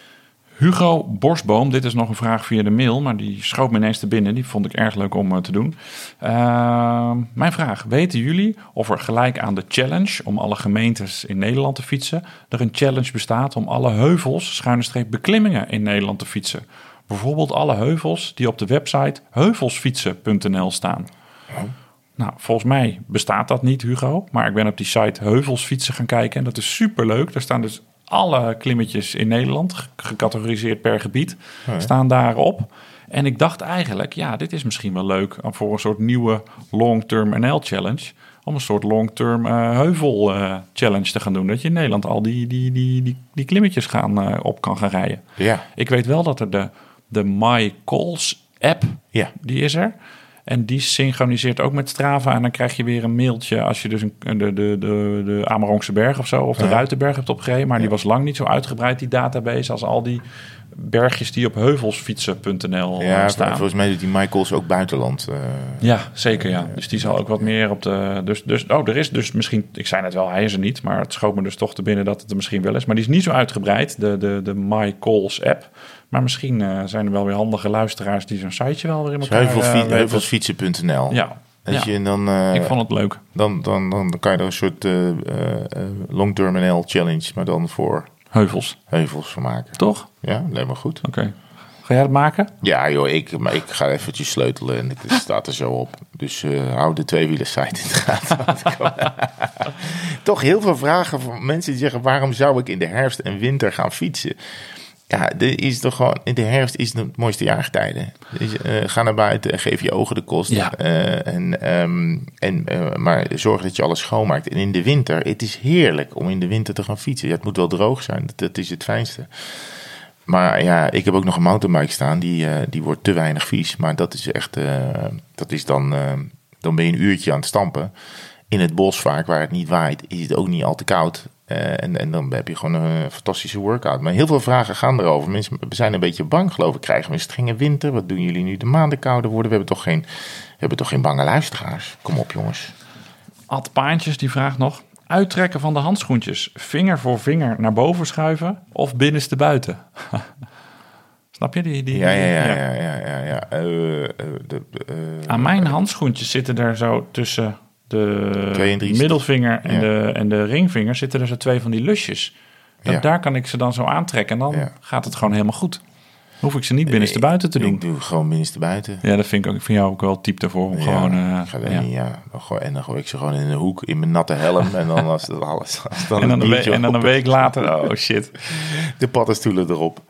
Speaker 2: Hugo Borsboom, dit is nog een vraag via de mail, maar die schoot me ineens te binnen. Die vond ik erg leuk om eh, te doen. Ehm, mijn vraag, weten jullie of er gelijk aan de challenge om alle gemeentes in Nederland te fietsen, er een challenge bestaat om alle heuvels, schuine streep beklimmingen in Nederland te fietsen? Bijvoorbeeld alle heuvels die op de website heuvelsfietsen.nl staan. Nou, volgens mij bestaat dat niet, Hugo. Maar ik ben op die site Heuvels fietsen gaan kijken. En dat is superleuk. Daar staan dus alle klimmetjes in Nederland, ge- gecategoriseerd per gebied, staan daarop. En ik dacht eigenlijk, ja, dit is misschien wel leuk voor een soort nieuwe long-term NL challenge. Om een soort long-term eh, heuvel eh, challenge te gaan doen. Dat je in Nederland al die, die, die, die, die klimmetjes gaan, eh, op kan gaan rijden.
Speaker 1: Ja,
Speaker 2: Ik weet wel dat er de, de My Calls app,
Speaker 1: ja.
Speaker 2: die is er. En die synchroniseert ook met Strava. En dan krijg je weer een mailtje als je dus een, de, de, de, de Amerongse berg of zo... of de
Speaker 1: Ja.
Speaker 2: Ruitenberg hebt opgereden. Maar die was lang niet zo uitgebreid, die database... als al die bergjes die op heuvelsfietsen.nl
Speaker 1: Ja,
Speaker 2: staan.
Speaker 1: volgens mij doet die Michaels ook buitenland. eh,
Speaker 2: Ja, zeker ja. Dus die zal ook wat meer op de... Dus, dus, oh, er is dus misschien... Ik zei net wel, hij is er niet. Maar het schoot me dus toch te binnen dat het er misschien wel is. Maar die is niet zo uitgebreid, de, de, de My Calls app. Maar misschien eh, zijn er wel weer handige luisteraars... die zo'n siteje wel weer in elkaar eh,
Speaker 1: heuvelsfietsen.nl.
Speaker 2: Ja,
Speaker 1: Als
Speaker 2: ja.
Speaker 1: je dan, eh,
Speaker 2: ik vond het leuk.
Speaker 1: dan, dan, dan kan je er een soort eh, long-term NL challenge, maar dan voor
Speaker 2: Heuvels,
Speaker 1: heuvels van maken.
Speaker 2: toch?
Speaker 1: Ja, me goed.
Speaker 2: Oké. Ga jij het maken?
Speaker 1: Ja joh, ik, maar ik ga eventjes sleutelen en het staat er zo op. Dus eh hou de tweewielen site in de gaten. Toch heel veel vragen van mensen die zeggen... waarom zou ik in de herfst en winter gaan fietsen? Ja, er is toch gewoon, in de herfst is het mooiste jaargetijden. Dus, eh, ga naar buiten en geef je ogen de kost.
Speaker 2: Ja.
Speaker 1: Eh, en, ehm, en, eh, maar zorg dat je alles schoonmaakt. En in de winter, het is heerlijk om in de winter te gaan fietsen. Ja, het moet wel droog zijn, dat, dat is het fijnste. Maar ja, ik heb ook nog een mountainbike staan. Die, die wordt te weinig vies. Maar dat is echt, dat is dan, dan ben je een uurtje aan het stampen. In het bos vaak, waar het niet waait, is het ook niet al te koud. Eh, en, en dan heb je gewoon een fantastische workout. Maar heel veel vragen gaan erover. Mensen zijn een beetje bang, geloof ik. Krijgen we een strenge winter? Wat doen jullie nu de maanden kouder worden? We hebben toch geen, we hebben toch geen bange luisteraars? Kom op, jongens.
Speaker 2: Ad Paantjes die vraagt nog... Uittrekken van de handschoentjes. Vinger voor vinger naar boven schuiven of binnenste buiten. Snap je die? die
Speaker 1: Ja, ja, ja,
Speaker 2: ja.
Speaker 1: ja, ja, ja. ja. Eh, de, eh,
Speaker 2: Aan mijn handschoentjes zitten er zo tussen de
Speaker 1: en
Speaker 2: middelvinger en,
Speaker 1: Ja.
Speaker 2: de, en de ringvinger zitten er zo twee van die lusjes. Dat,
Speaker 1: Ja.
Speaker 2: Daar kan ik ze dan zo aantrekken en dan
Speaker 1: Ja.
Speaker 2: gaat het gewoon helemaal goed. Hoef ik ze niet binnenste buiten te doen.
Speaker 1: Ik doe gewoon binnenste buiten.
Speaker 2: Ja, dat vind ik ook. Ik vind jou ook wel type daarvoor. Om gewoon, eh,
Speaker 1: ik ga daar
Speaker 2: ja.
Speaker 1: niet, en dan gooi ik ze gewoon in een hoek in mijn natte helm. En dan als het alles. Als dan
Speaker 2: En dan, een, en dan week later, oh shit.
Speaker 1: De paddenstoelen erop.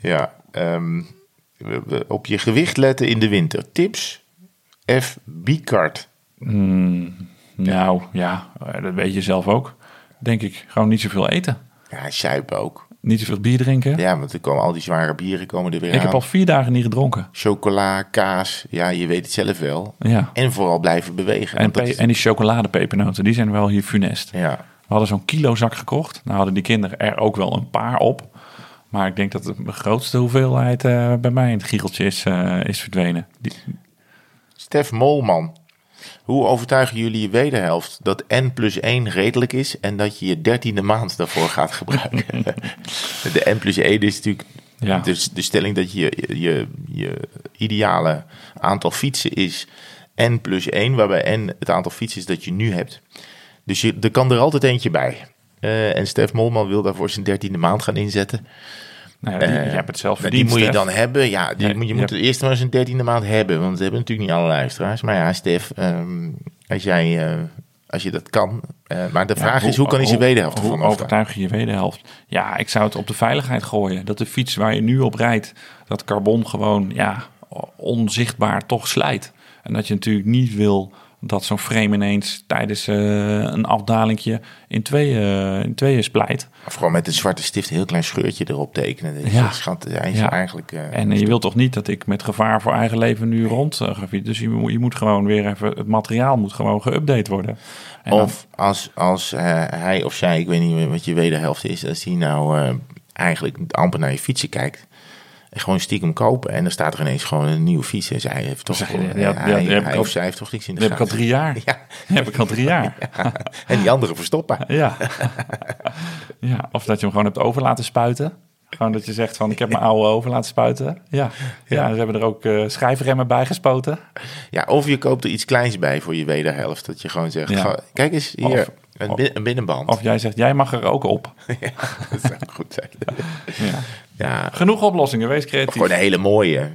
Speaker 1: Ja. we- we- op je gewicht letten in de winter. Tips. F. Bicard.
Speaker 2: Nou ja, eh, dat weet je zelf ook. Denk ik. Gewoon niet zoveel eten.
Speaker 1: Ja, suipen ook.
Speaker 2: Niet zoveel bier drinken.
Speaker 1: Ja, want er komen al die zware bieren komen er weer
Speaker 2: ik
Speaker 1: aan.
Speaker 2: heb al vier dagen niet gedronken.
Speaker 1: Chocola, kaas. Ja, je weet het zelf wel.
Speaker 2: Ja.
Speaker 1: En vooral blijven bewegen.
Speaker 2: En,
Speaker 1: is-
Speaker 2: die chocoladepepernoten, die zijn wel hier funest.
Speaker 1: ja.
Speaker 2: We hadden zo'n kilozak gekocht. Nou hadden die kinderen er ook wel een paar op. Maar ik denk dat de grootste hoeveelheid eh, bij mij in het giecheltje is, eh, is verdwenen. Die,
Speaker 1: Stef Molman. Hoe overtuigen jullie je wederhelft dat n plus 1 redelijk is en dat je je dertiende maand daarvoor gaat gebruiken? de n plus 1 is natuurlijk
Speaker 2: Ja.
Speaker 1: dus de stelling dat je, je, je ideale aantal fietsen is n plus 1, waarbij n het aantal fietsen is dat je nu hebt. Dus je, er kan er altijd eentje bij. Eh, en Stef Molman wil daarvoor zijn dertiende maand gaan inzetten.
Speaker 2: Nou ja, die,
Speaker 1: Eh,
Speaker 2: je hebt het zelf verdiend,
Speaker 1: die moet je dan hebben. Ja, die, moet, je moet eerst maar eens een dertiende maand hebben. Want we hebben natuurlijk niet alle luisteraars. Maar ja, Stef, ehm, als, jij, eh, als je dat kan. eh, maar de
Speaker 2: Ja,
Speaker 1: vraag is, hoe kan hij zijn wederhelft
Speaker 2: Hoe
Speaker 1: ervan afstaan?
Speaker 2: overtuig je je wederhelft? Ja, ik zou het op de veiligheid gooien. Dat de fiets waar je nu op rijdt, dat carbon gewoon ja, onzichtbaar toch slijt. En dat je natuurlijk niet wil dat zo'n frame ineens tijdens eh, een afdalingje in tweeën, in tweeën splijt.
Speaker 1: Of gewoon met een zwarte stift een heel klein scheurtje erop tekenen.
Speaker 2: Ja.
Speaker 1: schat,
Speaker 2: Ja.
Speaker 1: eigenlijk... eh,
Speaker 2: En je wilt toch niet dat ik met gevaar voor eigen leven nu rond eh, ga. Dus je, moet- je moet gewoon weer even, het materiaal moet gewoon geüpdate worden. En dan-
Speaker 1: Of als, als eh, hij of zij, ik weet niet meer wat je wederhelft is, als hij nou eh, eigenlijk amper naar je fietsen kijkt. Gewoon stiekem kopen. En dan staat er ineens gewoon een nieuwe fiets. En zij heeft toch,
Speaker 2: ja, ja,
Speaker 1: hij, of zij heeft toch niks in de
Speaker 2: dat heb ik al
Speaker 1: gaten.
Speaker 2: drie jaar.
Speaker 1: Ja,
Speaker 2: heb ik al drie jaar.
Speaker 1: en die andere verstoppen.
Speaker 2: Ja. ja. Of dat je hem gewoon hebt over laten spuiten. Gewoon dat je zegt van ik heb mijn oude over laten spuiten. Ja, ja. ze hebben er ook eh, schijfremmen bij gespoten.
Speaker 1: Ja, of je koopt er iets kleins bij voor je wederhelft. Dat je gewoon zegt, ga- kijk eens hier,
Speaker 2: Of-
Speaker 1: een binnenband.
Speaker 2: Of jij zegt jij mag er ook op.
Speaker 1: ja, dat zou goed zijn.
Speaker 2: Ja.
Speaker 1: Ja,
Speaker 2: Genoeg oplossingen, wees
Speaker 1: of
Speaker 2: creatief.
Speaker 1: gewoon een hele mooie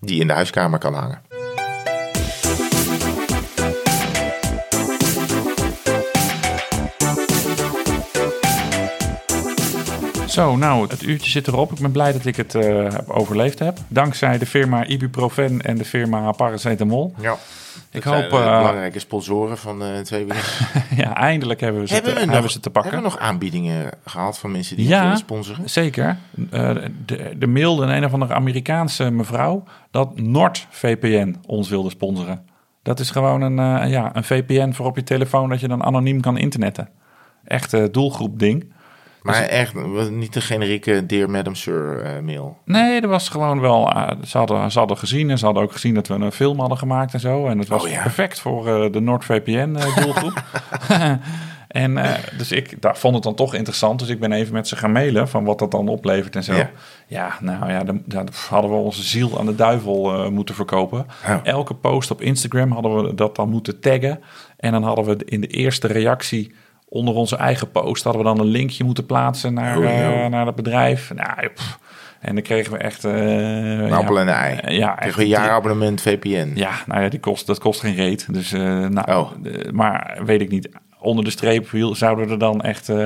Speaker 1: die in de huiskamer kan hangen.
Speaker 2: Zo, nou, het uurtje zit erop. Ik ben blij dat ik het eh, overleefd heb. Dankzij de firma Ibuprofen en de firma Paracetamol.
Speaker 1: Ja.
Speaker 2: Ik
Speaker 1: Dat
Speaker 2: hoop, eh,
Speaker 1: belangrijke sponsoren van eh twee weken.
Speaker 2: ja, hebben hebben we ze,
Speaker 1: hebben,
Speaker 2: te,
Speaker 1: we
Speaker 2: hebben ze te pakken.
Speaker 1: hebben we nog aanbiedingen gehad van mensen die
Speaker 2: Ja.
Speaker 1: het willen sponsoren?
Speaker 2: Zeker. De, de mailde een of andere Amerikaanse mevrouw dat NordVPN ons wilde sponsoren. Dat is gewoon een, ja, een VPN voor op je telefoon dat je dan anoniem kan internetten. Echt doelgroep ding.
Speaker 1: Maar echt, niet de generieke Dear Madam Sir eh, mail.
Speaker 2: Nee, dat was gewoon wel. eh, ze, hadden, ze hadden gezien en ze hadden ook gezien dat we een film hadden gemaakt en zo. En het was
Speaker 1: Oh ja.
Speaker 2: perfect voor eh, de NordVPN-doelgroep. en dus ik daar vond het dan toch interessant. Dus ik ben even met ze gaan mailen van wat dat dan oplevert en zo.
Speaker 1: Ja.
Speaker 2: Ja, nou ja, dan, dan hadden we onze ziel aan de duivel moeten verkopen. Elke post op Instagram hadden we dat dan moeten taggen. En dan hadden we in de eerste reactie onder onze eigen post hadden we dan een linkje moeten plaatsen naar,
Speaker 1: Oh,
Speaker 2: eh, naar het bedrijf. Nou, pff. en dan kregen we echt... eh
Speaker 1: Een appel en een ei.
Speaker 2: eh, Ja,
Speaker 1: een jaarabonnement VPN.
Speaker 2: ja, nou ja, die kost, dat kost geen reet. Dus, nou,
Speaker 1: Oh.
Speaker 2: maar weet ik niet. Onder de streep zouden er dan echt, eh,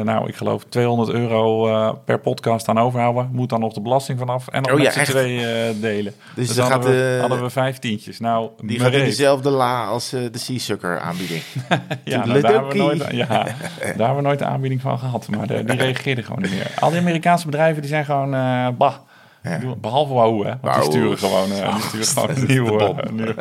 Speaker 2: nou, ik geloof 200 euro eh, per podcast aan overhouden. Moet dan nog de belasting vanaf en nog
Speaker 1: Oh ja,
Speaker 2: twee eh, delen.
Speaker 1: Dus
Speaker 2: Dus,
Speaker 1: dan
Speaker 2: dan hadden,
Speaker 1: gaat
Speaker 2: we, hadden we vijf tientjes. Nou,
Speaker 1: Die gaat in dezelfde la als de Seasucker aanbieding.
Speaker 2: Ja, nou, daar, hebben we nooit, ja, daar hebben we nooit de aanbieding van gehad. Maar de- die reageerden gewoon niet meer. Al die Amerikaanse bedrijven die zijn gewoon, bah.
Speaker 1: Ja.
Speaker 2: Behalve Wahoo, hè. Want die
Speaker 1: Wahoo.
Speaker 2: sturen gewoon, eh, die sturen gewoon
Speaker 1: is
Speaker 2: een nieuw,
Speaker 1: de bom.
Speaker 2: eh, nieuw-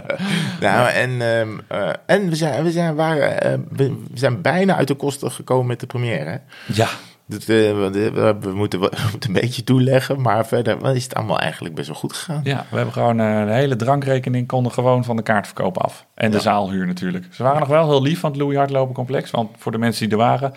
Speaker 1: Nou, en, ehm, eh, en we zijn, we, zijn, waren, eh, we we zijn bijna uit de kosten gekomen met de première. hè.
Speaker 2: Ja,
Speaker 1: Dat, eh, we, moeten, we moeten een beetje toeleggen, maar verder is het allemaal eigenlijk best wel goed gegaan.
Speaker 2: Ja, we hebben gewoon de hele drankrekening konden gewoon van de kaartverkoop af. En de
Speaker 1: Ja.
Speaker 2: zaalhuur natuurlijk. Ze waren nog wel heel lief van het Louis Hardlopen complex. Want voor de mensen die er waren,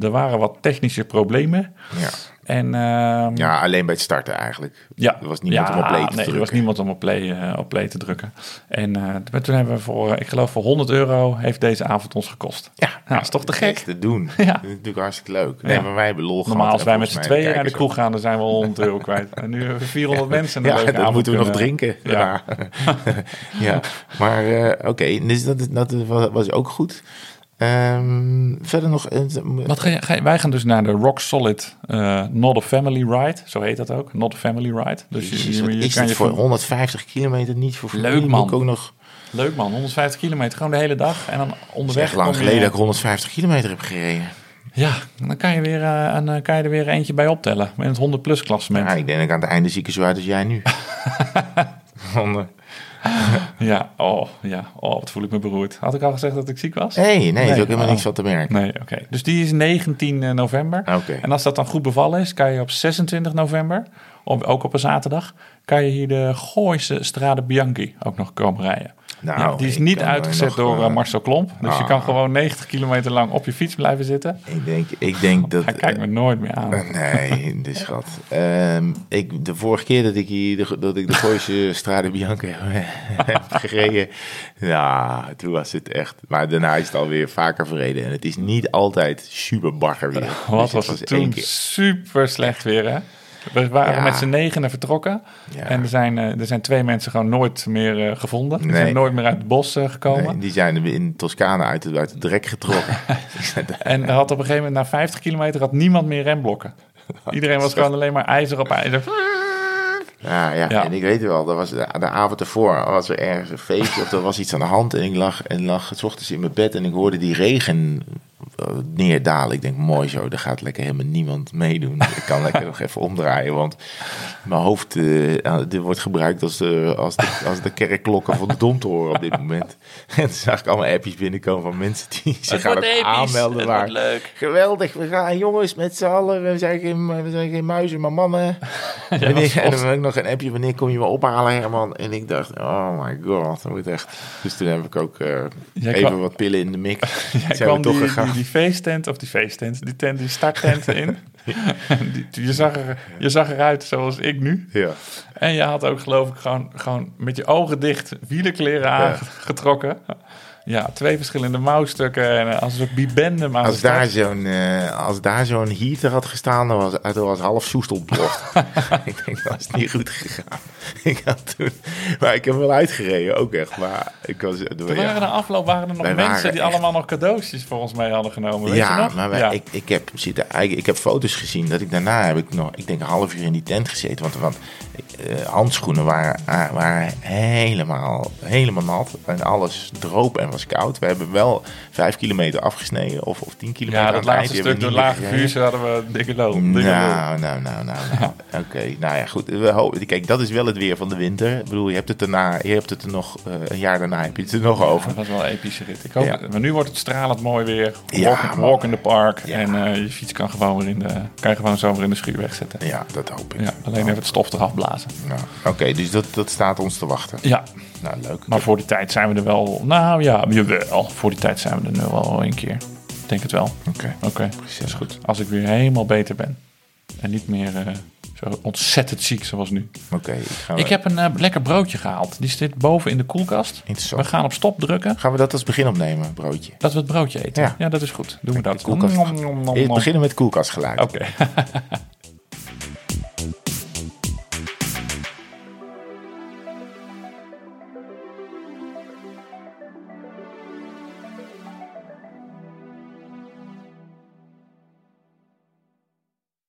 Speaker 2: er waren wat technische problemen.
Speaker 1: Ja,
Speaker 2: En ehm,
Speaker 1: ja alleen bij het starten eigenlijk.
Speaker 2: ja,
Speaker 1: Er was niemand
Speaker 2: ja,
Speaker 1: om op play te
Speaker 2: nee, er
Speaker 1: drukken.
Speaker 2: was niemand om op play, eh, op play te drukken. En eh, toen hebben we voor, ik geloof voor 100 euro, heeft deze avond ons gekost.
Speaker 1: Ja,
Speaker 2: Nou, dat is toch te gek?
Speaker 1: te doen.
Speaker 2: Ja.
Speaker 1: Dat is natuurlijk hartstikke leuk. Nee,
Speaker 2: Ja.
Speaker 1: maar wij hebben lol gehad.
Speaker 2: Normaal als wij met z'n tweeën naar de kroeg gaan, dan zijn we al 100 euro kwijt. En nu hebben we 400 mensen.
Speaker 1: Ja, dat
Speaker 2: avond
Speaker 1: moeten we nog drinken.
Speaker 2: Ja.
Speaker 1: Ja, maar eh, oké, dus dat, dat was- was ook goed. Ehm, verder nog... eh,
Speaker 2: Wat ga je, ga je- wij gaan dus naar de Rock Solid eh, Not a Family Ride. Zo heet dat ook. Not a Family Ride. Dus
Speaker 1: Jezus,
Speaker 2: je, je,
Speaker 1: is
Speaker 2: kan je
Speaker 1: voor
Speaker 2: voor-
Speaker 1: 150 kilometer niet voor
Speaker 2: Leuk, man.
Speaker 1: Moet ik ook nog...
Speaker 2: Leuk man, 150 kilometer. Gewoon de hele dag. En dan
Speaker 1: Het is
Speaker 2: onderweg
Speaker 1: lang geleden dat ik 150 kilometer heb gereden.
Speaker 2: Ja, dan kan je, weer, eh, kan je er weer eentje bij optellen. Met het 100 plus klassement.
Speaker 1: Ja, ik denk dat ik aan het einde zieken zo uit als jij nu. Eh,
Speaker 2: Ja, oh, ja. Oh, wat voel ik me beroerd. Had ik al gezegd dat ik ziek was?
Speaker 1: nee, nee, er is ook helemaal
Speaker 2: oh.
Speaker 1: niks van te merken.
Speaker 2: Nee, oké. Dus die is 19 november.
Speaker 1: Oké.
Speaker 2: En als dat dan goed bevallen is, kan je op 26 november, op, ook op een zaterdag, kan je hier de Gooise Strade Bianchi ook nog komen rijden.
Speaker 1: Nou,
Speaker 2: ja, die is niet uitgezet
Speaker 1: nog,
Speaker 2: door
Speaker 1: eh,
Speaker 2: eh, Marcel Klomp. Dus je
Speaker 1: ah.
Speaker 2: kan gewoon 90 kilometer lang op je fiets blijven zitten.
Speaker 1: Ik denk, ik denk dat...
Speaker 2: Hij kijkt me nooit meer aan.
Speaker 1: Eh, Nee, de schat. Ehm, ik, de vorige keer dat ik hier de, dat ik de Gooise Strade Bianca heb gereden, ja, toen was het echt. Maar daarna is het alweer vaker verreden en het is niet altijd super bagger weer.
Speaker 2: Wat
Speaker 1: Dus
Speaker 2: was het
Speaker 1: één
Speaker 2: toen?
Speaker 1: keer.
Speaker 2: Super slecht weer, hè? We waren
Speaker 1: Ja.
Speaker 2: met z'n negenen vertrokken.
Speaker 1: Ja.
Speaker 2: En er zijn, eh, er zijn twee mensen gewoon nooit meer eh, gevonden. Die
Speaker 1: Nee.
Speaker 2: zijn nooit meer uit het bos eh, gekomen.
Speaker 1: Nee, die zijn in Toscane uit, het- uit het drek getrokken.
Speaker 2: En er had op een gegeven moment na 50 kilometer had niemand meer remblokken. Iedereen was gewoon alleen maar ijzer op ijzer.
Speaker 1: Ja, ja,
Speaker 2: Ja.
Speaker 1: en ik weet wel, dat was de, de avond ervoor was er ergens een feestje of er was iets aan de hand. En ik lag, en lag s ochtends in mijn bed en ik hoorde die regen neerdalen. Ik denk, mooi zo, er gaat lekker helemaal niemand meedoen. Ik kan lekker nog even omdraaien, want mijn hoofd eh, ja, dit wordt gebruikt als de, als, de, als de kerkklokken van de domtoren op dit moment. En toen zag ik allemaal appjes binnenkomen van mensen die zich gaan aanmelden. waar.
Speaker 2: leuk.
Speaker 1: Geweldig, we gaan jongens met z'n allen. We zijn geen, we zijn geen muizen, maar mannen.
Speaker 2: Was
Speaker 1: en dan ik nog een appje, wanneer kom je me ophalen Herman? En ik dacht, oh my god, dat wordt echt... Dus toen heb ik ook eh, even
Speaker 2: kwam-
Speaker 1: wat pillen in de mik.
Speaker 2: Jij kwam
Speaker 1: toch
Speaker 2: die, die, die feesttent, of die feesttent, die tent, die starttent in. Die- je, zag er, je zag eruit zoals ik nu.
Speaker 1: Ja.
Speaker 2: En je had ook geloof ik gewoon, gewoon met je ogen dicht wielenkleren aangetrokken. Ja, twee verschillende mouwstukken en eh, als een bibende maar
Speaker 1: Als daar zo'n eh, als daar zo'n heater had gestaan, dan was het was half Soest ontploft. ik denk, dat is niet goed gegaan. ik had toen, maar ik heb wel uitgereden, ook echt. Maar ik was,
Speaker 2: Er waren de afloop waren er nog mensen die
Speaker 1: echt-
Speaker 2: allemaal nog cadeautjes voor ons mee hadden genomen. Weet je
Speaker 1: ja,
Speaker 2: nog?
Speaker 1: maar wij-
Speaker 2: Ja.
Speaker 1: Ik, ik, heb zitten, ik, ik heb foto's gezien dat ik daarna heb ik nog, ik denk een half uur in die tent gezeten. Want, want eh, handschoenen waren, ah, waren helemaal, helemaal nat en alles droop en was koud. We hebben wel vijf kilometer afgesneden of, of tien kilometer.
Speaker 2: ja, dat laatste stuk door lage vuur hadden we dikke loop.
Speaker 1: Nou, nou, nou, nou. nou. Oké, nou ja, goed. We hopen, kijk, dat is wel het weer van de winter. Ik bedoel, je hebt het daarna, je hebt het er nog, eh, een jaar daarna heb je het er nog over.
Speaker 2: Dat was wel een epische rit. Ik hoop. Maar nu wordt het stralend mooi weer. Walk, in the park. En eh, je fiets kan gewoon weer in de, kan je gewoon zo weer in de schuur wegzetten.
Speaker 1: Ja, dat hoop ik.
Speaker 2: Ja, alleen even het stof eraf blazen.
Speaker 1: Nou, Oké, dus dat, dat staat ons te wachten.
Speaker 2: Ja,
Speaker 1: Nou, leuk.
Speaker 2: maar voor die tijd zijn we er wel. Nou ja, jawel. Voor die tijd zijn we er nu wel een keer. Ik denk het wel.
Speaker 1: Oké.
Speaker 2: Oké, is goed. Als ik weer helemaal beter ben. En niet meer eh, zo ontzettend ziek zoals nu.
Speaker 1: Oké, ik ga
Speaker 2: Ik heb een eh, lekker broodje gehaald. Die zit boven in de koelkast.
Speaker 1: Interessant.
Speaker 2: We gaan op stop drukken.
Speaker 1: Gaan we dat als begin opnemen, broodje?
Speaker 2: Dat we het broodje eten.
Speaker 1: Ja.
Speaker 2: Ja, dat is goed. Doen we dat.
Speaker 1: Koelkast.
Speaker 2: Nom, nom, nom,
Speaker 1: Eerst
Speaker 2: nom.
Speaker 1: beginnen met koelkastgeluid.
Speaker 2: Oké.